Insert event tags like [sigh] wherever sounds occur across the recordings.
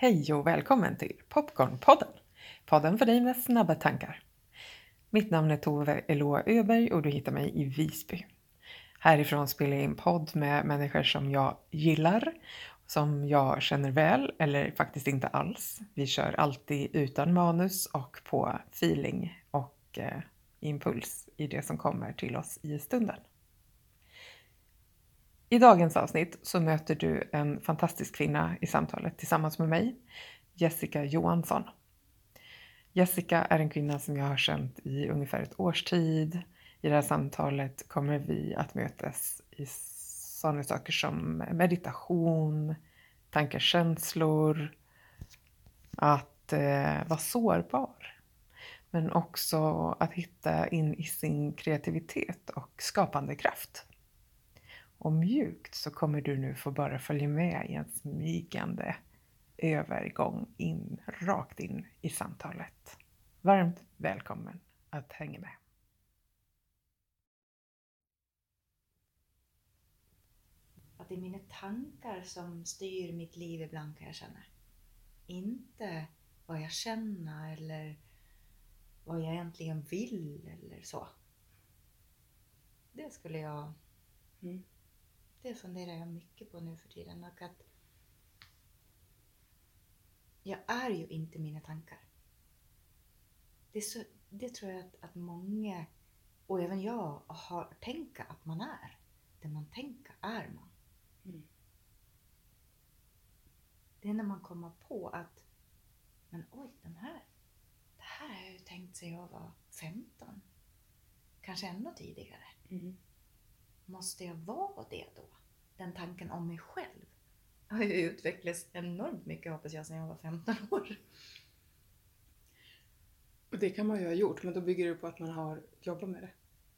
Hej och välkommen till Popcornpodden! Podden för dig med snabba tankar. Mitt namn är Tove Eloa Öberg och du hittar mig i Visby. Härifrån spelar jag in podd med människor som jag gillar, som jag känner väl eller faktiskt inte alls. Vi kör alltid utan manus och på feeling och eh, impuls i det som kommer till oss i stunden. I dagens avsnitt så möter du en fantastisk kvinna i samtalet tillsammans med mig, Jessica Johansson. Jessica är en kvinna som jag har känt i ungefär ett års tid. I det här samtalet kommer vi att mötas i sådana saker som meditation, tankar, känslor, att eh, vara sårbar. Men också att hitta in i sin kreativitet och skapande kraft och mjukt så kommer du nu få bara följa med i en smygande övergång in, rakt in i samtalet. Varmt välkommen att hänga med. Att det är mina tankar som styr mitt liv ibland kan jag känna. Inte vad jag känner eller vad jag egentligen vill eller så. Det skulle jag mm det funderar jag mycket på nu för tiden. Och att jag är ju inte mina tankar. Det, så, det tror jag att, att många, och även jag, har tänkt att man är. Det man tänker är man. Mm. Det är när man kommer på att, men oj, den här, det här har jag ju tänkt sedan jag var 15. Kanske ännu tidigare. Mm. Måste jag vara det då? Den tanken om mig själv har ju utvecklats enormt mycket hoppas jag sedan jag var 15 år. Och det kan man ju ha gjort, men då bygger det på att man har jobbat med det.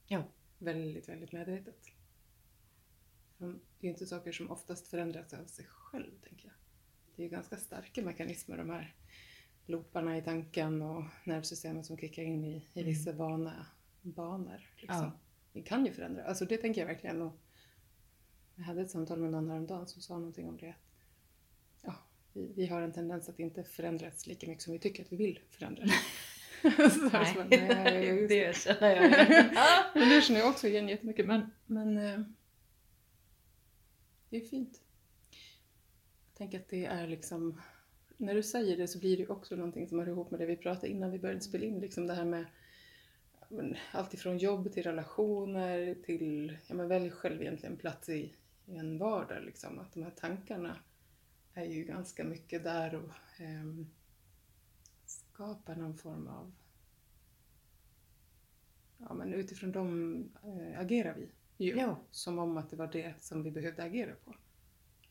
Ja. Väldigt, väldigt medvetet. Det är ju inte saker som oftast förändras av sig själv, tänker jag. Det är ju ganska starka mekanismer, de här looparna i tanken och nervsystemet som kickar in i, i vissa mm. vana, banor. Liksom. Ja. Det kan ju förändra. Alltså det tänker jag verkligen. Och jag hade ett samtal med någon häromdagen som sa någonting om det. Ja, vi, vi har en tendens att inte förändras lika mycket som vi tycker att vi vill förändra. [laughs] nej, så, nej det, känner jag [laughs] men det känner jag också igen jättemycket. Men, men eh, det är fint. Jag tänker att det är liksom, när du säger det så blir det också någonting som hör ihop med det vi pratade innan vi började spela in. Liksom det här med allt ifrån jobb till relationer till, ja men välj själv egentligen plats i, i en vardag. Liksom. Att de här tankarna är ju ganska mycket där och eh, skapar någon form av... Ja, men utifrån dem eh, agerar vi ju. Ja. Som om att det var det som vi behövde agera på.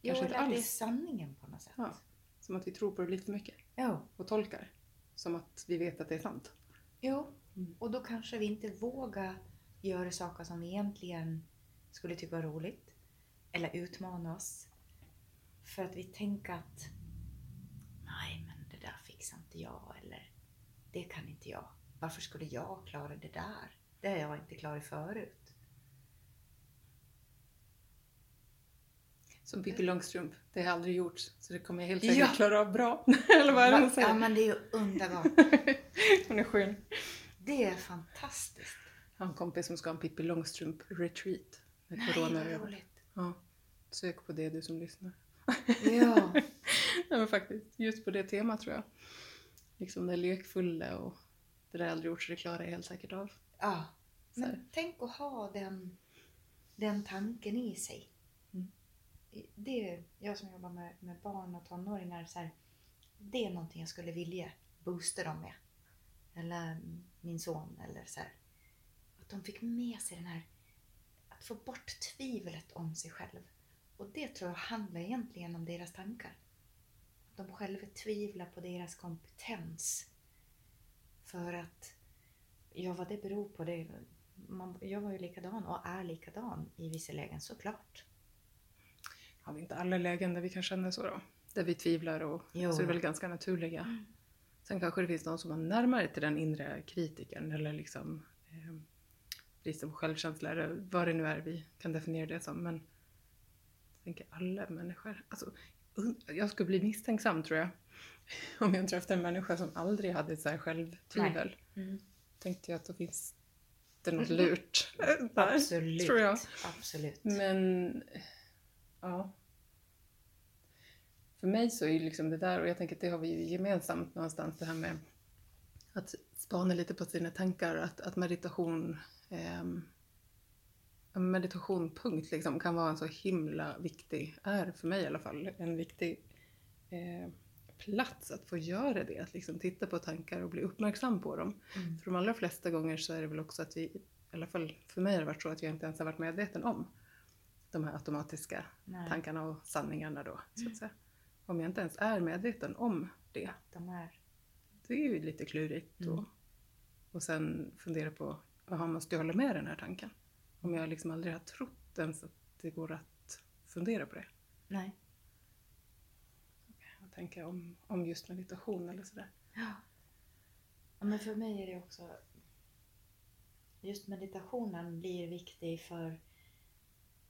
Jo, eller att det är sanningen på något sätt. Ja, som att vi tror på det lite för mycket. Ja. Och tolkar. Som att vi vet att det är sant. Jo, mm. och då kanske vi inte vågar göra saker som vi egentligen skulle tycka var roligt eller utmana oss. För att vi tänker att nej, men det där fixar inte jag eller det kan inte jag. Varför skulle jag klara det där? Det har jag inte klarat förut. Som Pippi Långstrump, det har aldrig gjorts så det kommer jag helt säkert ja. klara av bra. [laughs] eller vad är det hon säger? Ja men det är ju underbart. [laughs] hon är skön. Det är fantastiskt. Jag har en kompis som ska ha en Pippi Långstrump retreat. Med corona Nej, vad roligt. Ja. Sök på det du som lyssnar. Ja. [laughs] Nej men faktiskt, just på det temat tror jag. Liksom det lekfulla och det där aldrig gjort så det klarar jag helt säkert av. Ja. Men tänk att ha den, den tanken i sig. Mm. Det är jag som jobbar med, med barn och tonåringar. Så här, det är någonting jag skulle vilja boosta dem med. Eller min son. Eller så här, Att de fick med sig den här att få bort tvivlet om sig själv. Och det tror jag handlar egentligen om deras tankar. Att de själva tvivlar på deras kompetens. För att, ja vad det beror på, det, man, jag var ju likadan och är likadan i vissa lägen såklart. Har vi inte alla lägen där vi kan känna så då? Där vi tvivlar och jo. så är det väl ganska naturliga. Mm. Sen kanske det finns någon som är närmare till den inre kritiken eller liksom eh, bristen på självkänsla eller vad det nu är vi kan definiera det som. Men jag tänker alla människor. Alltså, jag skulle bli misstänksam tror jag. [laughs] om jag träffade en människa som aldrig hade så här självtvivel mm. tänkte jag att då finns det något lurt där, [laughs] Absolut. tror jag. Absolut. Men ja. För mig så är ju liksom det där, och jag tänker att det har vi ju gemensamt någonstans, det här med att spana lite på sina tankar, att, att meditation eh, meditation punkt liksom, kan vara en så himla viktig, är för mig i alla fall, en viktig eh, plats att få göra det. Att liksom titta på tankar och bli uppmärksam på dem. Mm. För de allra flesta gånger så är det väl också att vi, i alla fall för mig har det varit så att jag inte ens har varit medveten om de här automatiska Nej. tankarna och sanningarna då. Så att mm. Om jag inte ens är medveten om det. De är. Det är ju lite klurigt. Mm. Och, och sen fundera på, jaha, måste jag hålla med den här tanken? Om jag liksom aldrig har trott ens att det går att fundera på det. Nej. Jag tänker om, om just meditation eller sådär. Ja. ja. Men för mig är det också... Just meditationen blir viktig för...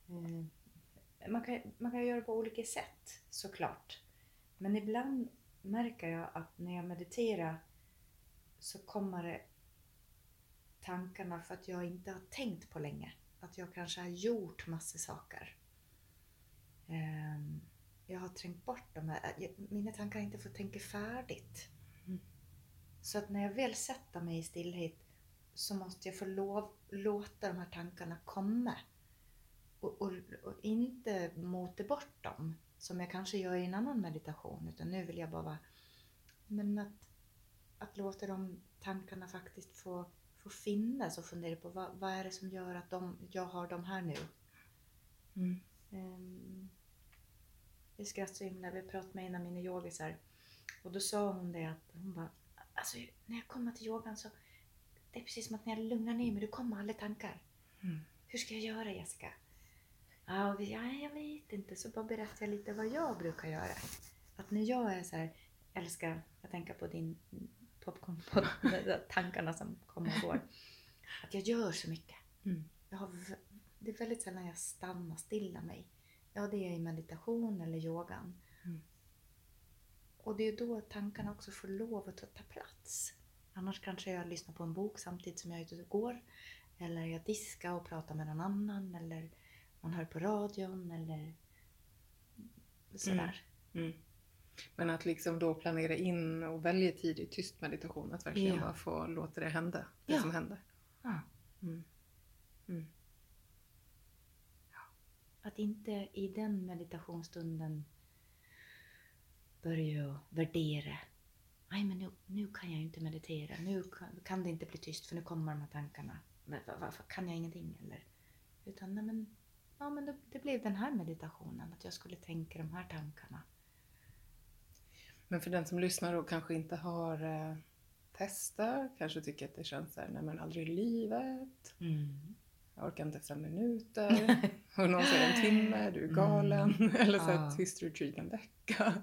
Eh, man, kan, man kan göra på olika sätt såklart. Men ibland märker jag att när jag mediterar så kommer det tankarna för att jag inte har tänkt på länge. Att jag kanske har gjort massor saker. Ehm, jag har trängt bort dem. Här. Mina tankar har inte fått tänka färdigt. Mm. Så att när jag väl sätter mig i stillhet så måste jag få lov, låta de här tankarna komma. Och, och, och, inte mota bort dem som jag kanske gör i en annan meditation. Utan nu vill jag bara men att, att låta de tankarna faktiskt få få finnas och fundera på vad, vad är det som gör att de, jag har de här nu. Mm. Um, vi skrattade så himla, vi pratade med en av mina yogisar och då sa hon det att hon bara, alltså när jag kommer till yogan så det är precis som att när jag lugnar ner mig, då kommer alla tankar. Mm. Hur ska jag göra Jessica? Ja, vi, ja, jag vet inte. Så bara berättar jag lite vad jag brukar göra. Att när jag är så här, älskar, jag tänker på din popcorn [laughs] på tankarna som kommer och går. Att jag gör så mycket. Mm. Jag har, det är väldigt sällan jag stannar stilla mig. Ja, det är i meditation eller yogan. Mm. Och det är då tankarna också får lov att ta plats. Annars kanske jag lyssnar på en bok samtidigt som jag är ute och går. Eller jag diskar och pratar med någon annan. Eller man hör på radion eller sådär. Mm. Mm. Men att liksom då planera in och välja tid i tyst meditation, att verkligen ja. bara få låta det hända, det ja. som händer. Ja. Mm. Mm. Att inte i den meditationsstunden börja värdera. Nej, men nu, nu kan jag inte meditera. Nu kan, kan, det inte bli tyst för nu kommer de här tankarna. Men, varför kan jag ingenting? Eller? Utan nej, men, ja, men det, det blev den här meditationen, att jag skulle tänka de här tankarna. Men för den som lyssnar och kanske inte har eh, testat, kanske tycker att det känns såhär, nej men aldrig i livet. Mm. Jag orkar inte fem minuter. och någon säger en timme, du är galen. Mm. [laughs] Eller så ah. ett retreat en vecka.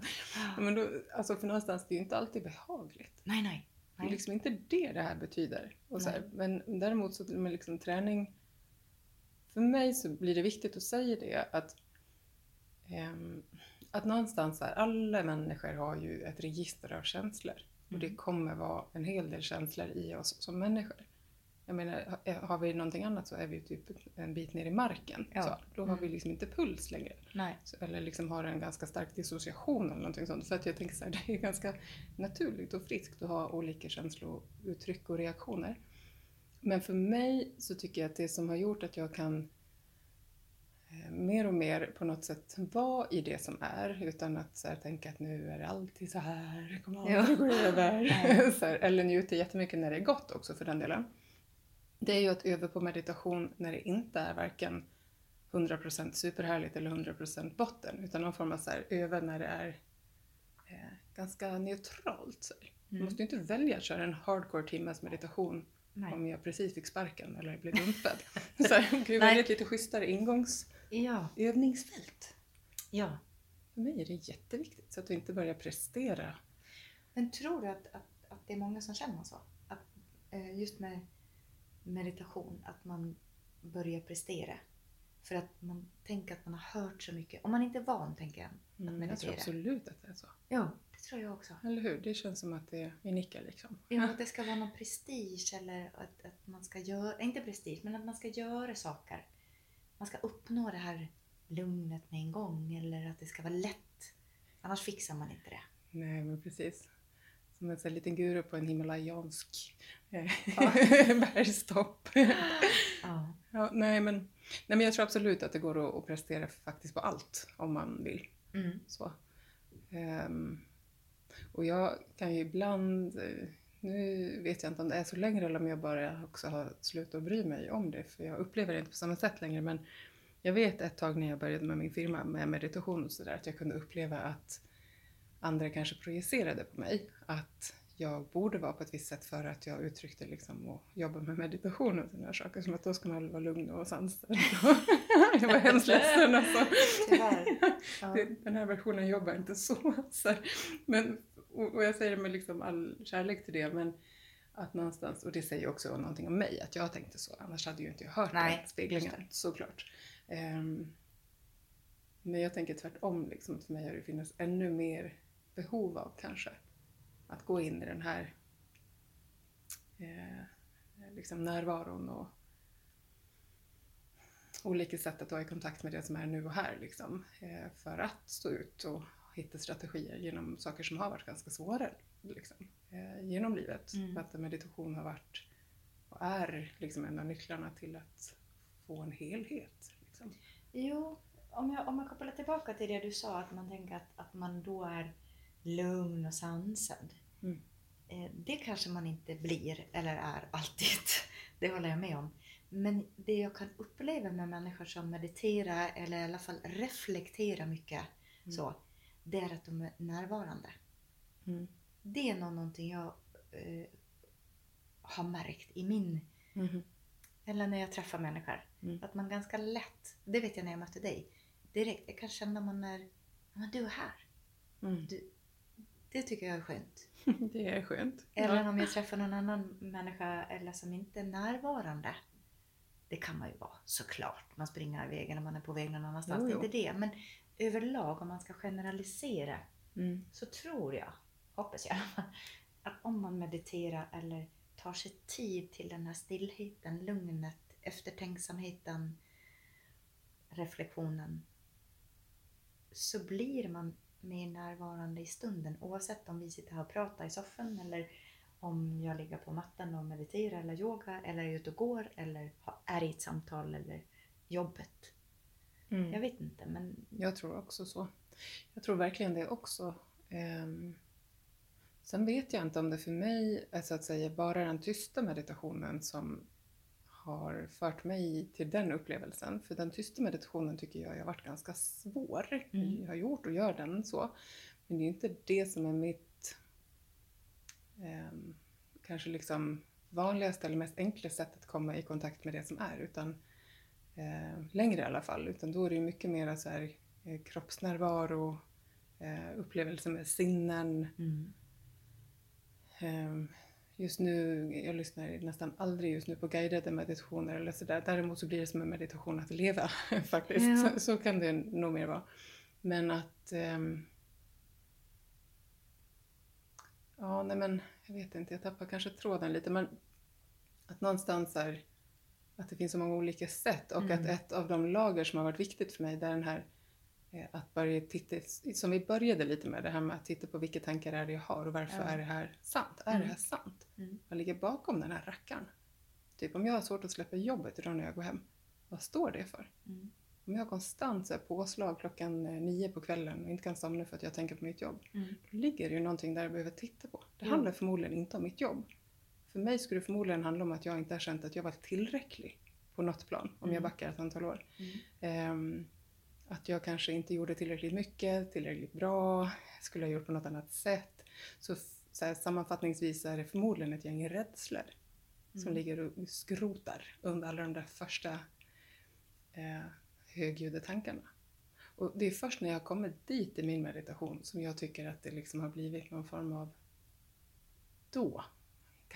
men då, alltså för någonstans, det är ju inte alltid behagligt. Nej, nej. Det är liksom inte det det här betyder. Och så här, men däremot så med liksom träning, för mig så blir det viktigt att säga det att um, att någonstans här, alla människor har ju ett register av känslor. Och det mm. kommer vara en hel del känslor i oss som människor. Jag menar, har vi någonting annat så är vi typ en bit ner i marken. Ja. Så, då har mm. vi liksom inte puls längre. Så, eller liksom har en ganska stark dissociation eller någonting sånt. För att jag tänker så här, [laughs] det är ganska naturligt och friskt att ha olika känslouttryck och reaktioner. Men för mig så tycker jag att det som har gjort att jag kan Eh, mer och mer på något sätt vara i det som är utan att så här, tänka att nu är det alltid så här, det kommer aldrig ja. gå över. [laughs] [laughs] här, eller njuta jättemycket när det är gott också för den delen. Det är ju att öva på meditation när det inte är varken 100% superhärligt eller 100% botten utan någon form av så här, öva när det är eh, ganska neutralt. Så. Mm. Du måste ju inte välja att köra en hardcore timmes meditation Nej. om jag precis fick sparken eller blev dumpad. [laughs] så här, vi välja ett lite schysstare ingångs ja. Ja. För mig är det jätteviktigt så att du inte börjar prestera. Men tror du att, att, att det är många som känner så? Att, eh, just med meditation, att man börjar prestera? För att man tänker att man har hört så mycket. Om man inte är van, tänker jag, att mm, meditera. Jag tror absolut att det är så. Ja, tror jag också. Eller hur? Det känns som att det är unika liksom. Ja, att [laughs] det ska vara någon prestige eller att, att man ska göra, inte prestige, men att man ska göra saker. Man ska uppnå det här lugnet med en gång eller att det ska vara lätt. Annars fixar man inte det. Nej, men precis. Som en sån liten guru på en himalayansk eh, Ja. [laughs] bergstopp. [laughs] Ja. ja, nej, men, nej, men jag tror absolut att det går att, att prestera faktiskt på allt om man vill. Mm. Så. Ehm, och jag kan ju ibland, eh, nu vet jag inte om det är så längre eller om jag bara också har slutat bry mig om det, för jag upplever det inte på samma sätt längre. Men jag vet ett tag när jag började med min firma med meditation och sådär, att jag kunde uppleva att andra kanske projicerade på mig att jag borde vara på ett visst sätt för att jag uttryckte liksom och jobba med meditation och sådana saker. Som att då ska man vara lugn och sansad. [laughs] jag var hemskt ledsen alltså. [laughs] Ja. Den här versionen jobbar inte så. men, och, och jag säger det med liksom all kärlek till det, men att någonstans, och det säger också någonting om mig, att jag tänkte så. Annars hade ju inte jag hört Nej, den speglingen, såklart. Ehm, men jag tänker tvärtom, liksom, för mig har det funnits ännu mer behov av kanske att gå in i den här eh, liksom närvaron och olika sätt att vara i kontakt med det som är nu och här liksom, eh, för att stå ut och hitta strategier genom saker som har varit ganska svåra liksom, eh, genom livet. Mm. För att meditation har varit och är liksom en av nycklarna till att få en helhet. Liksom. Jo, om jag, om jag kopplar tillbaka till det du sa, att man tänker att, att man då är lugn och sansad. Mm. Eh, Det kanske man inte blir eller är alltid. [laughs] Det håller jag med om. Men det jag kan uppleva med människor som mediterar eller i alla fall reflekterar mycket Mm. så, det är att de är närvarande. Mm. Det är nog någonting jag eh, har märkt i min, Mhm. eller när jag träffar människor. Mm. Att man ganska lätt, det vet jag när jag mötte dig, direkt, jag kan känna man är, men du är här. Mm. Du, det tycker jag är skönt. [laughs] Det är skönt. Eller Ja. om jag träffar någon annan människa eller som inte är närvarande. Det kan man ju vara såklart. Man springer i vägen när man är på väg någon annanstans. Jo, Det är jo. inte det. Men överlag om man ska generalisera Mm. så tror jag, hoppas jag, att om man mediterar eller tar sig tid till den här stillheten, lugnet, eftertänksamheten, reflektionen så blir man mer närvarande i stunden oavsett om vi sitter här och pratar i soffan eller om jag ligger på mattan och mediterar eller yoga eller är ute och går eller är i ett samtal eller jobbet. Mm. Jag vet inte men Jag tror också så. Jag tror verkligen det också. Ehm, sen vet jag inte om det för mig är så att säga bara den tysta meditationen som har fört mig till den upplevelsen. För den tysta meditationen tycker jag har varit ganska svår. Mm. Jag har gjort och gör den så. Men det är inte det som är mitt ehm, kanske liksom vanligaste eller mest enkla sätt att komma i kontakt med det som är. Utan längre i alla fall. Utan då är det ju mycket mer så här, eh, kroppsnärvaro, eh, upplevelser med sinnen. mm. Eh, just nu, jag lyssnar nästan aldrig just nu på guidade meditationer eller sådär. Däremot så blir det som en meditation att leva [laughs] faktiskt. Ja. Så, så kan det nog mer vara. Men att ehm, Ja, nej men jag vet inte, jag tappar kanske tråden lite. Men att någonstans är att det finns så många olika sätt och Mm. att ett av de lager som har varit viktigt för mig det är den här eh, att börja titta, som vi började lite med, det här med att titta på vilka tankar är det jag har och varför Ja. är det här sant? Är Mm. det här sant? Mm. Vad ligger bakom den här rackaren? Typ om jag har svårt att släppa jobbet idag när jag går hem, vad står det för? Mm. Om jag har konstant så här, påslag klockan eh, nio på kvällen och inte kan somna för att jag tänker på mitt jobb, Mm. då ligger det ju någonting där jag behöver titta på. Det handlar förmodligen inte om mitt jobb. För mig skulle det förmodligen handla om att jag inte har känt att jag var tillräcklig på något plan, om jag Mm. backar ett antal år. Mm. Ehm, att jag kanske inte gjorde tillräckligt mycket, tillräckligt bra, skulle ha gjort på något annat sätt. Så, så här, sammanfattningsvis är det förmodligen ett gäng rädslor som Mm. ligger och skrotar under alla de där första eh, högljudda tankarna. Och det är först när jag kommer dit i min meditation som jag tycker att det liksom har blivit någon form av... Då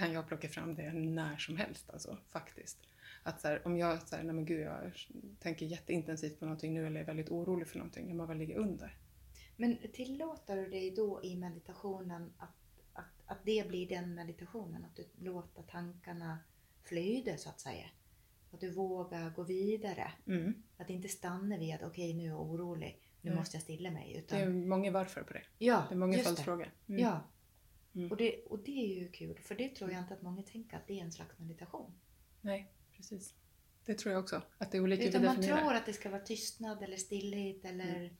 kan jag plocka fram det när som helst alltså, faktiskt. Att så här, om jag säger, nej men gud jag tänker jätteintensivt på någonting nu eller är väldigt orolig för någonting, jag må väl ligga under. Men tillåter du dig då i meditationen att, att, att det blir den meditationen? Att du låter tankarna flyda så att säga? Att du vågar gå vidare? Mm. Att inte stanna vid att okej nu är jag orolig, nu Mm. måste jag stilla mig. Det Utan, är många varför på det. ja, Det är många det. följdfrågor. Mm. Ja. Mm. Och, det, och det är ju kul, för det tror jag inte att många tänker att det är en slags meditation. Nej, precis. Det tror jag också. Att det är olika Utan man tror att det ska vara tystnad eller stillhet eller Mm.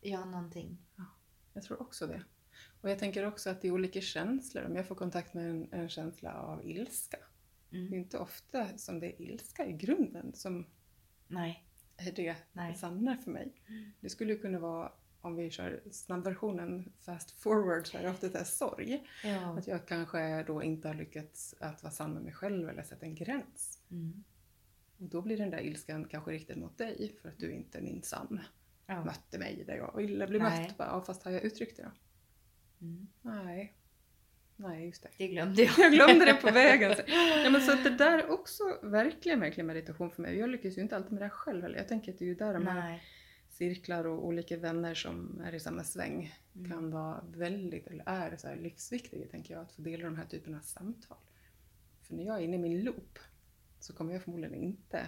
ja, någonting. Jag tror också det. Och jag tänker också att det är olika känslor. Om jag får kontakt med en, en känsla av ilska. Det är Mm. inte ofta som det är ilska i grunden som Nej. är det Nej. sanna för mig. Mm. Det skulle ju kunna vara, om vi kör snabbversionen fast forward, så är det ofta här sorg. Ja. Att jag kanske då inte har lyckats att vara sann med mig själv eller sätta en gräns. Mm. Och då blir den där ilskan kanske riktad mot dig för att du inte minsann Ja. mötte mig där jag ville bli Nej. mött. Bara, ja, fast har jag uttryckt det då? Mm. Nej. Nej, just det. Det glömde jag. Jag glömde det på vägen. [laughs] Ja, men så att det där är också verkligen, verkligen meditation för mig. Jag lyckas ju inte alltid med det här själv heller. Jag tänker att det är ju där de här Nej. Cirklar och olika vänner som är i samma sväng Mm. kan vara väldigt, eller är så här livsviktiga tänker jag, att få dela de här typerna av samtal. För när jag är inne i min loop så kommer jag förmodligen inte,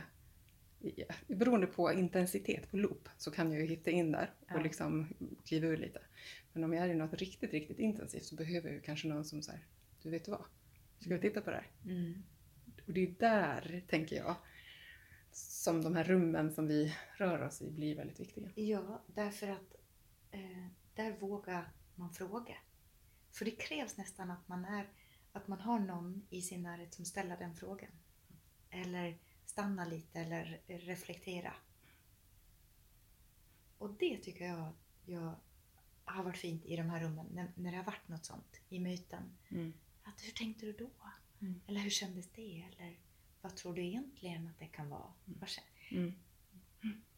i- beroende på intensitet på loop, så kan jag ju hitta in där och Ja. liksom kliva ur lite. Men om jag är i något riktigt, riktigt intensivt så behöver jag ju kanske någon som säger, du vet du vad, ska vi titta på det här? Mm. Och det är där, tänker jag, som de här rummen som vi rör oss i blir väldigt viktiga. Ja, därför att eh, där vågar man fråga. För det krävs nästan att man, är, att man har någon i sin närhet som ställer den frågan. Eller stanna lite eller reflektera. Och det tycker jag, jag har varit fint i de här rummen, när, när det har varit något sånt i myten. Mm. Att, hur tänkte du då? Mm. Eller hur kändes det? Eller vad tror du egentligen att det kan vara? Kän- Mm.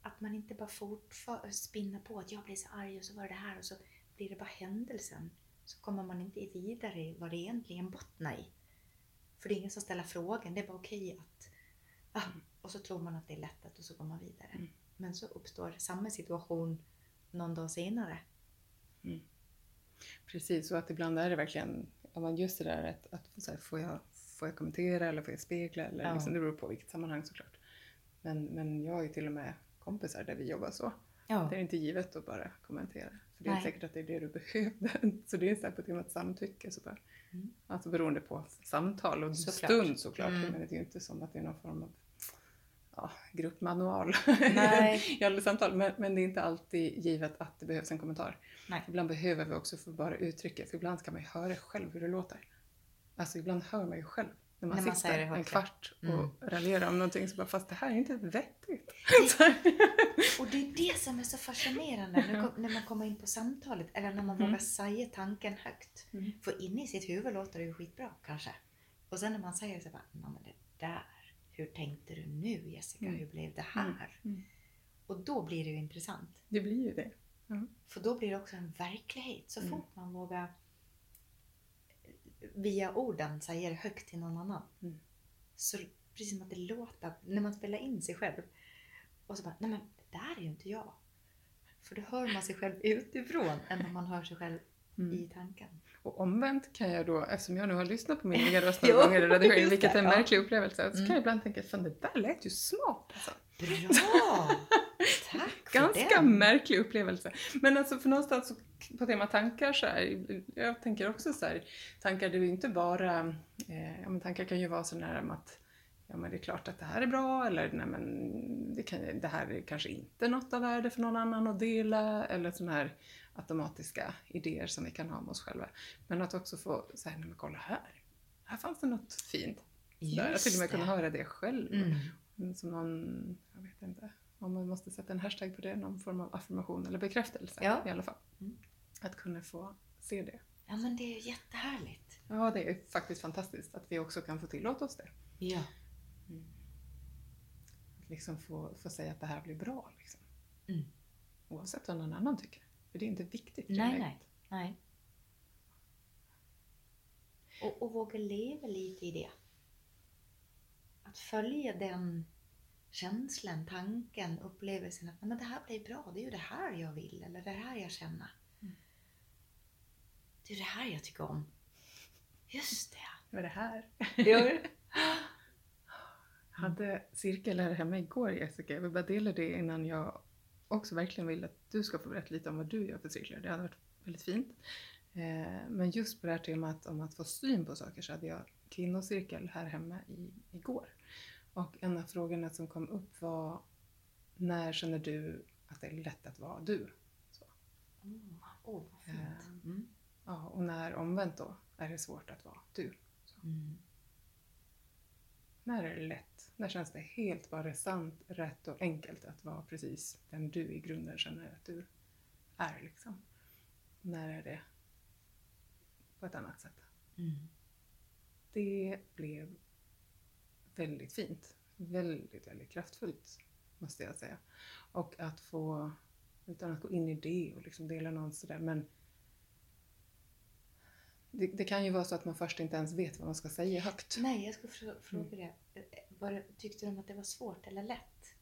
att man inte bara fortfar spinna på att jag blev så arg och så var det här och så blir det bara händelsen. Så kommer man inte vidare i vad det egentligen bottnar i. För det är ingen som ställer frågan, det är bara okej att... Ah, och så tror man att det är lättat och så går man vidare. Mm. Men så uppstår samma situation någon dag senare. Precis, och att ibland är det verkligen ja, just det där att, att så här, får, jag, får jag kommentera eller får jag spegla? Eller, Ja. liksom, det beror på vilket sammanhang såklart. Men, men jag har ju till och med kompisar där vi jobbar så. Ja. Det är inte givet att bara kommentera. För det är Nej. säkert att det är det du [laughs] behövde. Så det är så här på temat samtycke. Så bara, Mm. Alltså beroende på samtal och Såklart. stund såklart. Mm. Men det är ju inte som att det är någon form av ja, gruppmanual i alla [laughs] samtal. Men, men det är inte alltid givet att det behövs en kommentar. Nej. Ibland behöver vi också få bara uttrycka, för ibland ska man ju höra själv hur det låter. Alltså ibland hör man ju själv när man När man sitter en kvart och Mm. raljerar om någonting så bara, fast det här är inte vettigt. [laughs] Och det är det som är så fascinerande när, när man kommer in på samtalet eller när man Mm. vågar säga tanken högt. Mm. För inne i sitt huvud låter det ju skitbra kanske. Och sen när man säger det så bara, "Nej, men det där, hur tänkte du nu Jessica, Mm. hur blev det här? Mm. Och då blir det ju intressant. Det blir ju det. För då blir det också en verklighet. Så Mm. fort man vågar via orden säga det högt till någon annan. Mm. Så precis som att det låter, när man spelar in sig själv. Och så bara, nej men det där är ju inte jag. För då hör man sig själv utifrån än när man hör sig själv Mm. i tanken. Och omvänt kan jag då, eftersom jag nu har lyssnat på min egen [laughs] röst några gånger i redigeringen, just vilket är en ja. märklig upplevelse, så Mm. kan jag ibland tänka fan det där lät ju smart. Alltså. Bra! Tack för Ganska den. märklig upplevelse. Men alltså för någonstans så, på tema tankar så här, jag tänker också så här, tankar det är ju inte bara, eh, ja men tankar kan ju vara så med att ja men det är klart att det här är bra eller nej men det, kan, det här är kanske inte något av värde för någon annan att dela eller sådana här automatiska idéer som vi kan ha om oss själva. Men att också få säga, nej men kolla här, här fanns det något fint. Där, att till och med kunna höra det själv. Mm, Som någon, jag vet inte, om man måste sätta en hashtag på det, någon form av affirmation eller bekräftelse Ja. i alla fall. Mm. Att kunna få se det. Ja men det är ju jättehärligt. Ja, det är faktiskt fantastiskt att vi också kan få tillåta oss det. Ja. Att liksom få, få säga att det här blir bra. Liksom. Mm. Oavsett vad någon annan tycker. För det är inte viktigt. Nej, nej. Nej. Och, och våga leva lite i det. Att följa den känslan, tanken, upplevelsen att men det här blir bra, det är ju det här jag vill eller det här jag känner. Det är det här jag tycker om. Just det. Vad är det här? Det? Jag hade cirkel här hemma igår Jessica. Jag vill bara dela det innan jag också verkligen vill att du ska få berätta lite om vad du gör för cirklar. Det hade varit väldigt fint. Eh, men just på det här temat om att få syn på saker så hade jag kvinnocirkel här hemma i, igår. Och en av frågorna som kom upp var när känner du att det är lätt att vara du? Så. Åh, oh, vad fint. Eh, Mm. Ja, och när omvänt då är det svårt att vara du? Mm. När är det lätt? När känns det helt bara sant, rätt och enkelt att vara precis den du i grunden känner att du är liksom? När är det på ett annat sätt? Mm. Det blev väldigt fint. Väldigt, väldigt kraftfullt måste jag säga. Och att få, utan att gå in i det och liksom dela någon sådär, men det, det kan ju vara så att man först inte ens vet vad man ska säga högt. Nej, jag skulle frå- fråga det. Var, det- tyckte de att det var svårt eller lätt?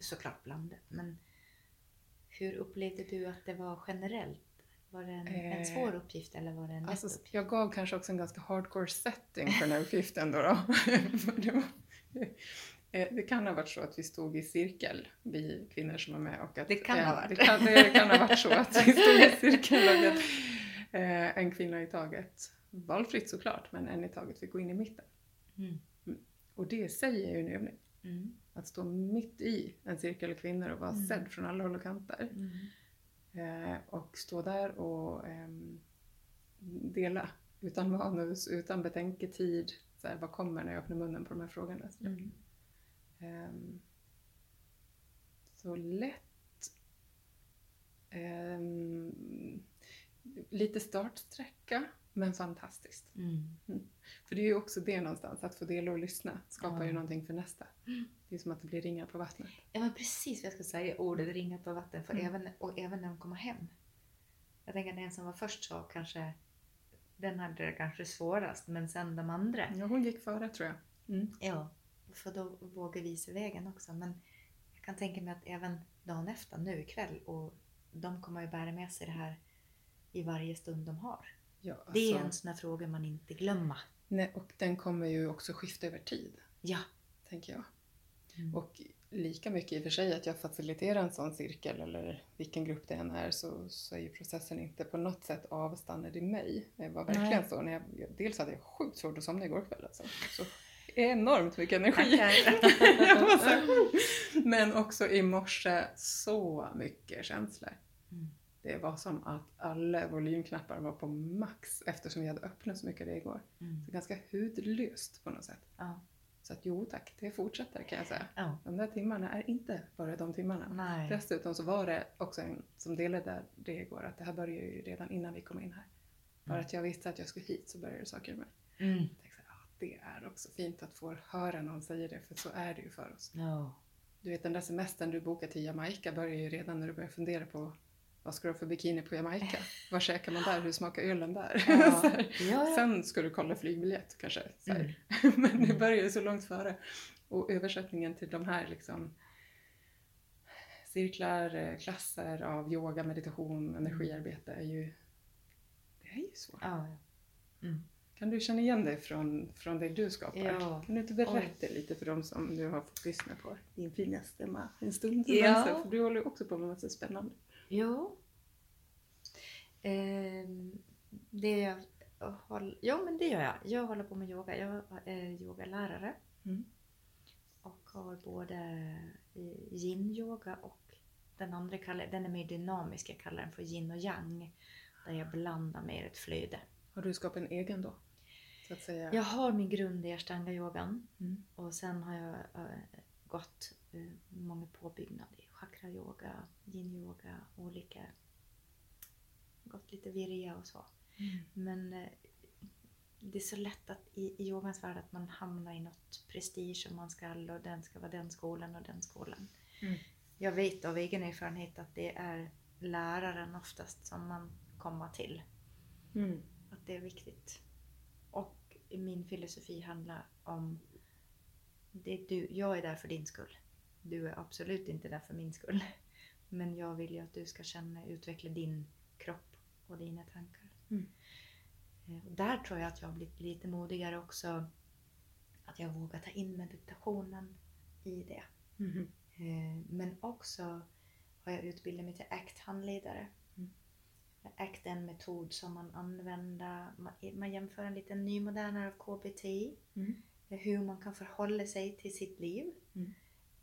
Såklart blandat, men hur upplevde du att det var generellt? Var det en, en Eh, svår uppgift eller var det en lätt Alltså, uppgift? jag gav kanske också en ganska hardcore setting för den här uppgiften. Då då. [laughs] Det, var, eh, det kan ha varit så att vi stod i cirkel, vi kvinnor som var med. Och att, Det kan ha eh, varit. Det kan, det kan ha varit så att vi stod i cirkel och att eh, en kvinna i taget, valfritt såklart, men en i taget fick gå in i mitten. Mm. Och det är ju en övning. Mm. Att stå mitt i en cirkel av kvinnor och vara Mm. sedd från alla håll och kanter. Mm. Eh, och stå där och ehm, dela utan manus, utan betänketid. Så här, vad kommer när jag öppnar munnen på de här frågorna? Så, Mm. ehm, så lätt. Ehm, lite startsträcka, men fantastiskt. Mm. För det är ju också det någonstans, att få dela och lyssna skapar ju Ja. någonting för nästa. Det är som att det blir ringar på vattnet. Ja, men precis vad jag ska säga. Ordet ringar på vatten. För Mm. även, och även när de kommer hem. Jag tänker att den som var först sa kanske den hade det kanske svårast. Men sen de andra. Ja, hon gick före tror jag. Mm. Ja, för då vågar visa vägen också. Men jag kan tänka mig att även dagen efter, nu ikväll, och de kommer ju bära med sig det här i varje stund de har. Ja, Det är alltså- en sån här fråga man inte glömmer. Nej, och den kommer ju också skifta över tid, Ja. tänker jag. Mm. Och lika mycket i och för sig att jag faciliterar en sån cirkel eller vilken grupp det än är så, så är ju processen inte på något sätt avstannad i mig. Det var verkligen Nej. så. När jag, dels hade jag sjukt svårt att somna igår kväll alltså. Så enormt mycket energi. [laughs] så Men också i morse så mycket känslor. Mm. Det var som att alla volymknappar var på max eftersom jag hade öppnat så mycket det igår. Mm. Så ganska hudlöst på något sätt. Ja. Så att jo tack, det fortsätter kan jag säga. ja. De där timmarna är inte bara de timmarna. Nej. Dessutom så var det också en som delade det igår att det här började ju redan innan vi kom in här. Bara Mm. att jag visste att jag skulle hit så började saker med. Mm. Jag tänkte ah, det är också fint att få höra någon säga det för så är det ju för oss. Ja. Du vet den där semestern du bokade till Jamaica börjar ju redan när du börjar fundera på vad ska du ha för bikini på Jamaica? Vad käkar man där? Hur smakar ölen där? Ja. [laughs] Ja. Sen ska du kolla flygbiljett kanske. Mm. [laughs] Men det Mm. börjar ju så långt före. Och översättningen till de här liksom cirklar, eh, klasser av yoga, meditation, energiarbete är ju, det är ju svårt. Ja. Mm. Kan du känna igen dig från, från det du skapar? Ja. Kan du inte berätta lite för dem som nu har fått lyssna på din fina stämma en stund? Ja. Ja. För du håller ju också på med massa spännande. Jo. Ehm, det jag håller, ja, men det gör jag. Jag håller på med yoga. Jag är yogalärare. Mm. Och har både eh, yin-yoga och den andra kallar, den är mer dynamisk. Jag kallar den för yin och yang. Där jag blandar mer ett flöde. Har du skapat en egen då? Jag har min grund i ashtanga-yogan. Mm. Och sen har jag eh, gått eh, många i chakra-yoga, yin-yoga, olika... Gått lite virja och så. Mm. Men eh, det är så lätt att i, i yogans värld att man hamnar i något prestige som man ska och den ska vara den skolan och den skolan. Mm. Jag vet av egen erfarenhet att det är läraren oftast som man kommer till. Mm. Att det är viktigt. Och min filosofi handlar om det är du, jag är där för din skull. Du är absolut inte där för min skull. Men jag vill ju att du ska känna, utveckla din kropp och dina tankar. Mm. Eh, och där tror jag att jag har blivit lite modigare också. Att jag vågar ta in meditationen i det. Eh, Men också har jag utbildat mig till ACT-handledare. Mm. ACT är en metod som man använder, man, jämför en lite nymodernare KBT. Mm. Hur man kan förhålla sig till sitt liv. Mm.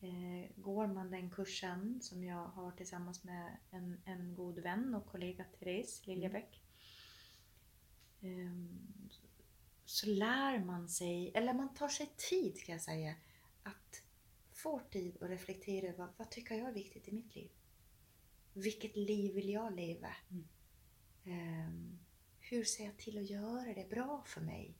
Eh, Går man den kursen som jag har tillsammans med en, en god vän och kollega Therese Liljebäck. ehm, Så lär man sig, eller man tar sig tid ska jag säga, att få tid att reflektera över vad tycker jag är viktigt i mitt liv? Vilket liv vill jag leva? Mm. Ehm, hur ser jag till att göra det bra för mig?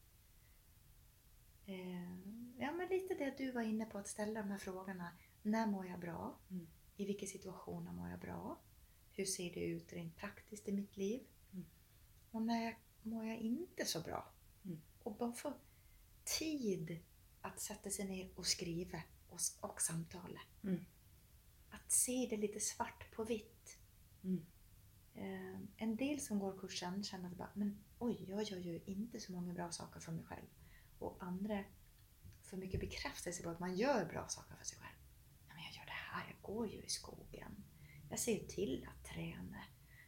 Ehm, ja, men lite det du var inne på, att ställa de här frågorna. När mår jag bra? Mm. I vilka situationer mår jag bra? Hur ser det ut rent praktiskt i mitt liv? Mm. Och när mår jag inte så bra? Mm. Och bara få tid att sätta sig ner och skriva och, och samtala. Mm. Att se det lite svart på vitt. Mm. Eh, en del som går kursen känner att bara, men oj, jag gör ju inte så många bra saker för mig själv. Och andra får mycket bekräftelse på att man gör bra saker för sig själv. Ja, men jag gör det här, jag går ju i skogen. Jag ser till att träna.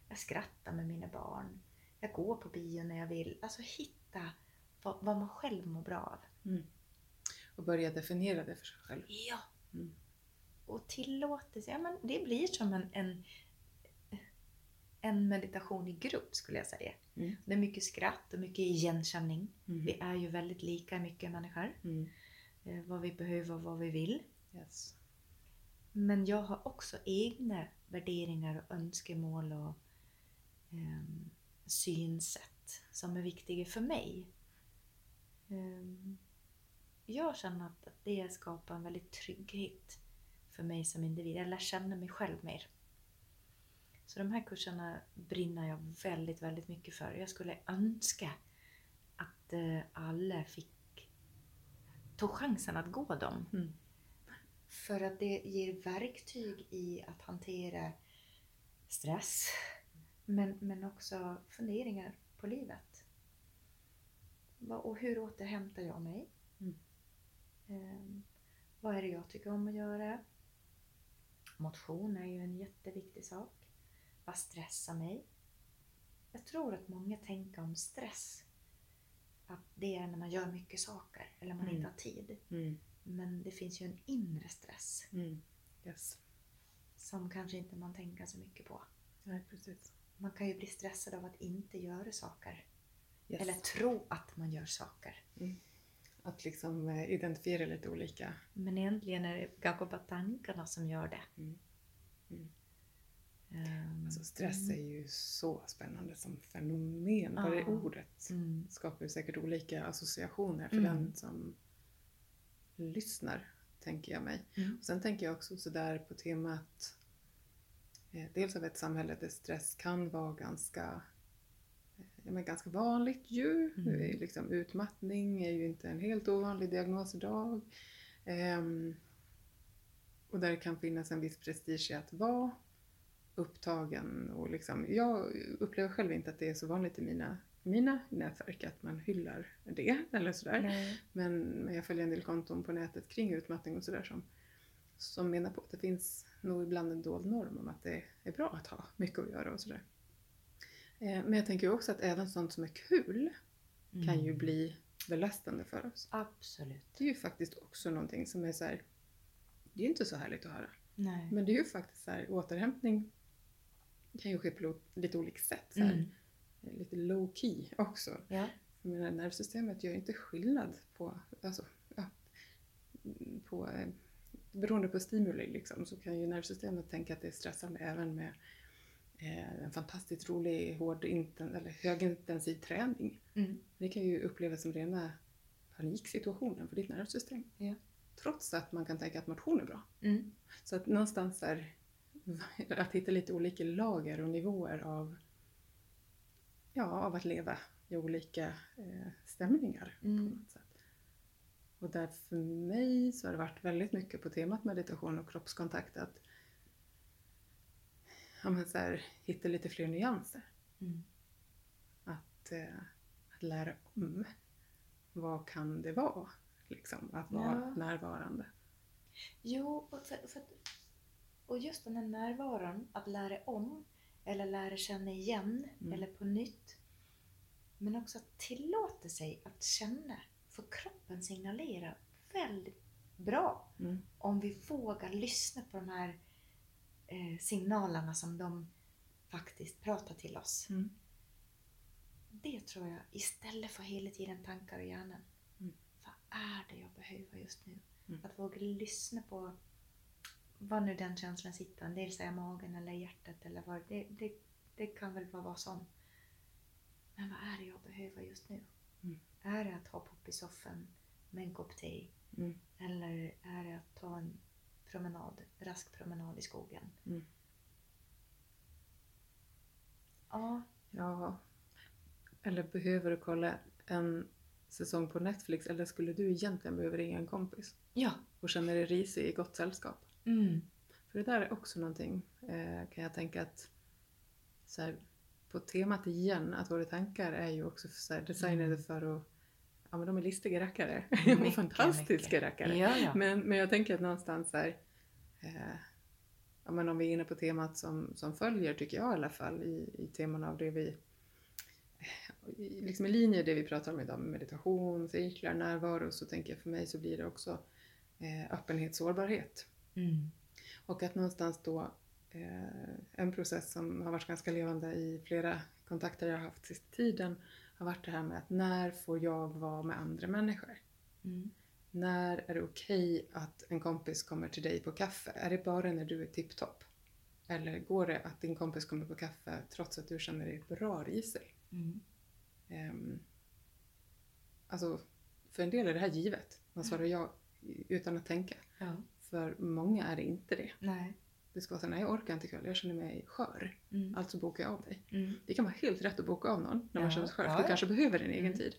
Jag skrattar med mina barn. Jag går på bio när jag vill. Alltså hitta vad, vad man själv mår bra av. Och börja definiera det för sig själv. Ja. Mm. Och tillåtelse, ja men det blir som en, en, en meditation i grupp skulle jag säga. Mm. Det är mycket skratt och mycket igenkänning. Mm. Vi är ju väldigt lika mycket människor. Mm. Eh, vad vi behöver och vad vi vill. Yes. Men jag har också egna värderingar och önskemål och ehm, synsätt som är viktiga för mig. Ehm, jag känner att det skapar en väldigt trygghet för mig som individ. Jag lär känna mig själv mer. Så de här kurserna brinner jag väldigt, väldigt mycket för. Jag skulle önska att eh, alla fick ta chansen att gå dem. Mm. För att det ger verktyg i att hantera stress. Men, men också funderingar på livet. Och hur återhämtar jag mig? Mm. Ehm, vad är det jag tycker om att göra? Motion är ju en jätteviktig sak. Vad stressar mig? Jag tror att många tänker om stress att det är när man gör mycket saker eller man Mm. inte har tid. Mm. Men det finns ju en inre stress Mm. Yes. som kanske inte man tänker så mycket på. Nej, precis. Man kan ju bli stressad av att inte göra saker. Yes. Eller tro att man gör saker. Att liksom eh, identifiera lite olika. Men egentligen är det kanske bara tankarna som gör det. Mm. Mm. Ehm, Alltså stress är ju så spännande som fenomen. Bara det ordet mm. skapar ju säkert olika associationer för Mm. den som lyssnar, tänker jag mig. Mm. Och sen tänker jag också sådär på temat eh, dels av ett samhälle där stress kan vara ganska, eh, ja, men ganska vanligt ju. Mm. Eh, Liksom, utmattning är ju inte en helt ovanlig diagnos idag. Ehm, och där det kan finnas en viss prestige i att vara upptagen. Och liksom, jag upplever själv inte att det är så vanligt i mina, mina nätverk att man hyllar det eller sådär. Nej. Men, men jag följer en del konton på nätet kring utmattning och sådär som, som menar på att det finns nog ibland en dold norm om att det är bra att ha mycket att göra och sådär. Eh, men jag tänker också att även sånt som är kul kan ju Mm. bli belastande för oss. Absolut. Det är ju faktiskt också någonting som är så här, det är ju inte så härligt att höra. Nej. Men det är ju faktiskt så här, återhämtning kan ju ske på lite olika sätt. Så Mm. Lite low key också. Ja. Jag menar, nervsystemet gör inte skillnad på, alltså, ja, på eh, beroende på stimuli liksom, så kan ju nervsystemet tänka att det är stressande även med eh, en fantastiskt rolig, hård, inten, eller högintensiv träning. Mm. Det kan ju upplevas som rena paniksituationen för ditt nervsystem. Ja. Trots att man kan tänka att motion är bra. Mm. Så att någonstans är [laughs] att hitta lite olika lager och nivåer av, ja, av att leva i olika eh, stämningar. På Mm. något sätt. och där för mig så har det varit väldigt mycket på temat meditation och kroppskontakt att ja, men så här, hitta lite fler nyanser. Mm. Att, eh, att lära om. Vad kan det vara? Liksom, att vara Ja. närvarande. Jo, och, för, för, att- och just den här närvaron, att lära om eller lära känna igen Mm. eller på nytt. Men också att tillåta sig att känna. För kroppen signalerar väldigt bra Mm. om vi vågar lyssna på de här eh, signalerna som de faktiskt pratar till oss. Mm. Det tror jag, istället för hela tiden tankar i hjärnan. Mm. Vad är det jag behöver just nu? Mm. Att våga lyssna på vad nu den känslan sitter. Dels är magen eller hjärtat eller vad det, det, det kan väl vara vad som. Men vad är det jag behöver just nu? Mm. Är det att hoppa upp i soffan med en kopp te? Mm. Eller är det att ta en promenad, rask promenad i skogen? Mm. Ja, Ja. Eller behöver du kolla en säsong på Netflix eller skulle du egentligen behöva ringa en kompis ja. och känna dig risig i gott sällskap? Mm. För det där är också någonting, eh, kan jag tänka att så här, på temat igen, att våra tankar är ju också så här, designade Mm. för att Ja men de är listiga rackare. [laughs] Mycket, fantastiska mycket. rackare. Ja, ja. Men, men jag tänker att någonstans här, eh, ja, men om vi är inne på temat som, som följer, tycker jag i alla fall, i, i teman av det vi liksom i linje det vi pratar om idag med meditation, cirklar, närvaro, så tänker jag för mig så blir det också eh, öppenhet, sårbarhet. Mm. Och att någonstans då eh, en process som har varit ganska levande i flera kontakter jag har haft sista tiden har varit det här med att när får jag vara med andra människor? Mm. När är det okej att en kompis kommer till dig på kaffe? Är det bara när du är tipptopp? Eller går det att din kompis kommer på kaffe trots att du känner dig bra risig? Mm. Ehm, alltså, för en del är det här givet. Man svarar ja utan att tänka. Ja. För många är det inte det. Nej. Det ska vara så nej jag orkar inte ikväll, jag känner mig skör. Mm. Alltså bokar jag av dig. Mm. Det kan vara helt rätt att boka av någon när man Ja, känner sig skör. ja, du kanske behöver din egen Mm. tid.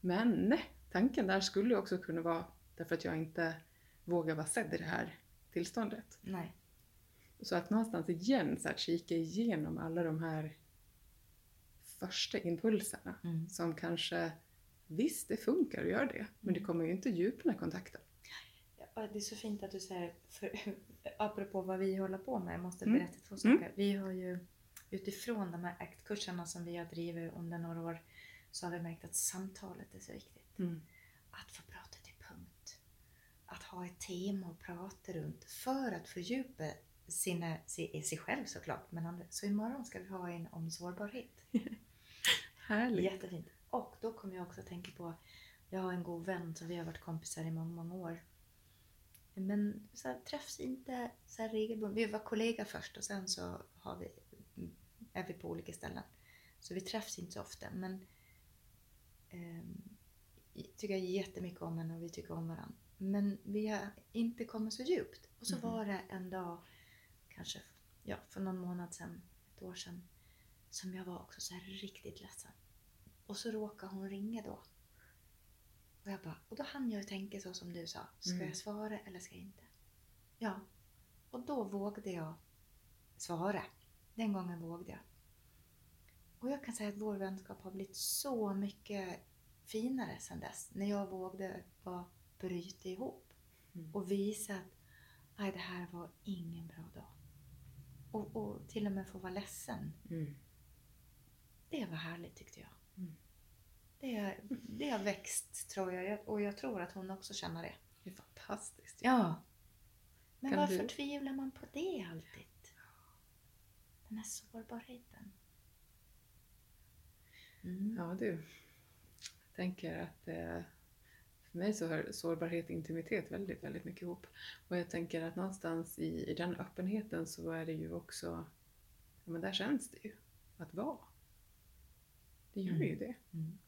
Men nej, tanken där skulle också kunna vara därför att jag inte vågar vara sedd i det här tillståndet. Nej. Så att någonstans igen så att kika igenom alla de här första impulserna Mm. som kanske Visst, det funkar att göra det, men det Mm. kommer ju inte djupna kontakten. Det är så fint att du säger, för, [laughs] apropå vad vi håller på med, jag måste Mm. berätta två saker. Vi har ju utifrån de här ACT-kurserna som vi har drivit under några år så har vi märkt att samtalet är så viktigt. Mm. Att få prata till punkt. Att ha ett tema att prata runt för att fördjupa sina, sig, sig själv såklart. Men andra. Så imorgon ska vi ha en om sårbarhet. [laughs] Härligt. Jättefint. Och då kommer jag också att tänka på, jag har en god vän som vi har varit kompisar i många, många år. Men så här, träffs inte så regelbundet. Vi var kollegor först och sen så har vi, är vi på olika ställen. Så vi träffs inte så ofta. Men jag tycker jag jättemycket om henne och vi tycker om varandra. Men vi har inte kommit så djupt. Och så Mhm. var det en dag, kanske ja, för någon månad sedan, ett år sedan, som jag var också så riktigt ledsen. Och så råkade hon ringa då. Och, jag bara, och då hann jag tänka så som du sa. Ska Mm. jag svara eller ska jag inte? Ja. Och då vågade jag svara. Den gången vågade jag. Och jag kan säga att vår vänskap har blivit så mycket finare sedan dess. När jag vågade bara bryta ihop. Mm. Och visa att Nej, det här var ingen bra dag. Och, och till och med få vara ledsen. Mm. Det var härligt tyckte jag. Det, det har växt tror jag. Jag- Och jag tror att hon också känner det. Det är fantastiskt. Ja. Men Kan varför du- tvivlar man på det alltid? Den här sårbarheten. Mm. Ja du. Jag tänker att eh, för mig så hör sårbarhet och intimitet väldigt, väldigt mycket ihop. Och jag tänker att någonstans i, i den öppenheten så är det ju också, ja men där känns det ju att vara. Det gör Mm. ju det. Mm.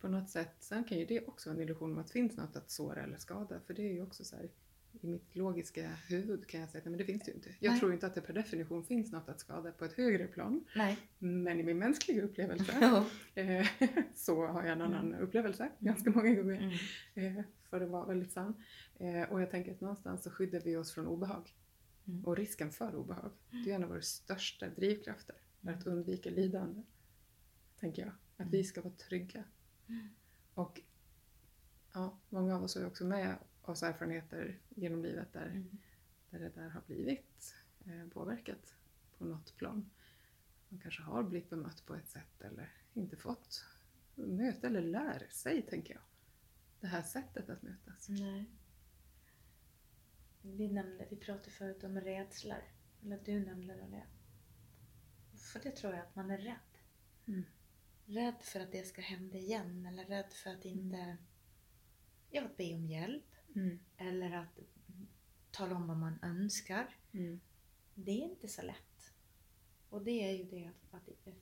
På något sätt, sen kan ju det också vara en illusion om att det finns något att såra eller skada. För det är ju också så här, i mitt logiska huvud kan jag säga att nej, men det finns det ju inte. Jag Nej. tror inte att det per definition finns något att skada på ett högre plan. Nej. Men i min mänskliga upplevelse [laughs] eh, [laughs] så har jag en annan upplevelse ganska många gånger. Mm. Eh, för att vara väldigt sann. Eh, och jag tänker att någonstans så skyddar vi oss från obehag. Mm. Och risken för obehag, det är en av våra största drivkrafter. För att undvika lidande. Tänker jag. Att vi ska vara trygga. Och ja, många av oss har ju också med oss erfarenheter genom livet där, Mm. där det där har blivit eh, påverkat på något plan. Man kanske har blivit bemött på ett sätt eller inte fått möta eller lär sig, tänker jag. Det här sättet att mötas. Nej. Vi, nämnde, vi pratade förut om rädslor. Eller du nämnde det. För det tror jag att man är rädd. Mm. Rädd för att det ska hända igen. Eller rädd för att inte... Ja, att be om hjälp. Mm. Eller att tala om vad man önskar. Mm. Det är inte så lätt. Och det är ju det att, det,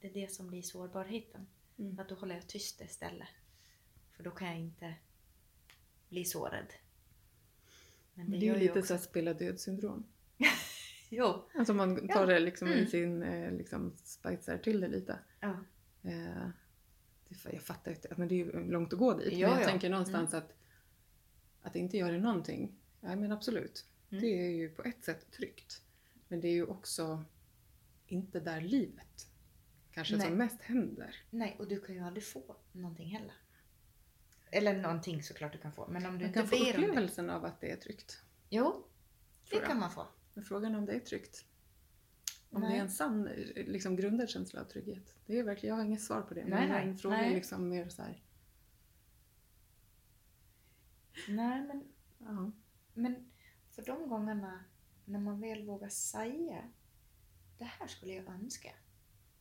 det är det som blir sårbarheten. Mm. Att då håller jag tyst istället. För då kan jag inte bli sårad. Men Men det är ju lite också- så här spela död-syndrom. [laughs] Jo. Alltså man tar Ja. det liksom i Mm. sin, eh, liksom till det lite. Ja. Eh, jag fattar ju men det är ju långt att gå dit. Ja, men jag ja. Mm. tänker någonstans att, att inte göra någonting, ja men absolut. Mm. Det är ju på ett sätt tryggt. Men det är ju också inte där livet kanske Nej. som mest händer. Nej, och du kan ju aldrig få någonting heller. Eller någonting såklart du kan få. Men om du Man inte kan få det. upplevelsen av att det är tryggt. Jo, det kan man få. Men frågan är om det är tryggt. Om Nej. det är en sann, liksom grundad känsla av trygghet. Det är verkligen, jag har inget svar på det. Men en fråga är liksom mer så här, Nej, men, ja. men för de gångerna när man väl vågar säga det här skulle jag önska.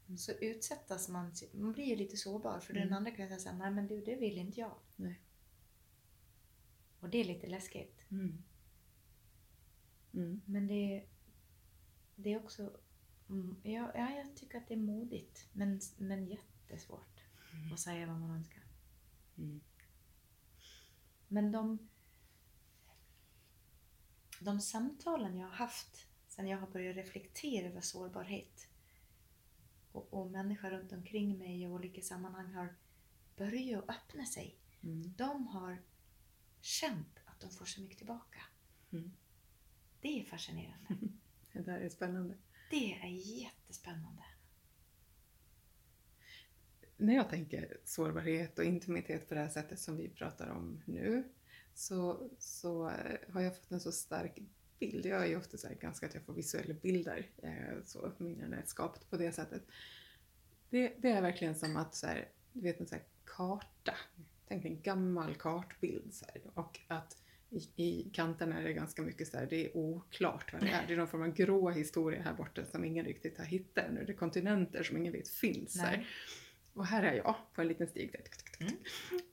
Mm. Så utsättas man, man blir ju lite sårbar för den Mm. andra kan säga nej men du det vill inte jag. Nej. Och det är lite läskigt. Mm. Mm. Men det, det är också, mm, ja, ja, jag tycker att det är modigt men, men jättesvårt att säga vad man önskar. Mm. Men de, de samtalen jag har haft sen jag har börjat reflektera över sårbarhet och, och människor runt omkring mig i olika sammanhang har börjat öppna sig. Mm. De har känt att de får så mycket tillbaka. Mm. Det är fascinerande. [laughs] Det där är spännande. Det är jättespännande. När jag tänker sårbarhet och intimitet på det här sättet som vi pratar om nu så, så eh, har jag fått en så stark bild. Jag är ju ofta så här, ganska att jag får visuella bilder, eh, så minnen är skapat på det sättet. Det, det är verkligen som att så här, du vet en så här karta, tänk en gammal kartbild så här, och att i, i kanterna är det ganska mycket så här, det är oklart vad det är. Det är någon form av grå historia här borta som ingen riktigt har hittat ännu. Det är kontinenter som ingen vet finns. Här. Och här är jag på en liten stig. Mm.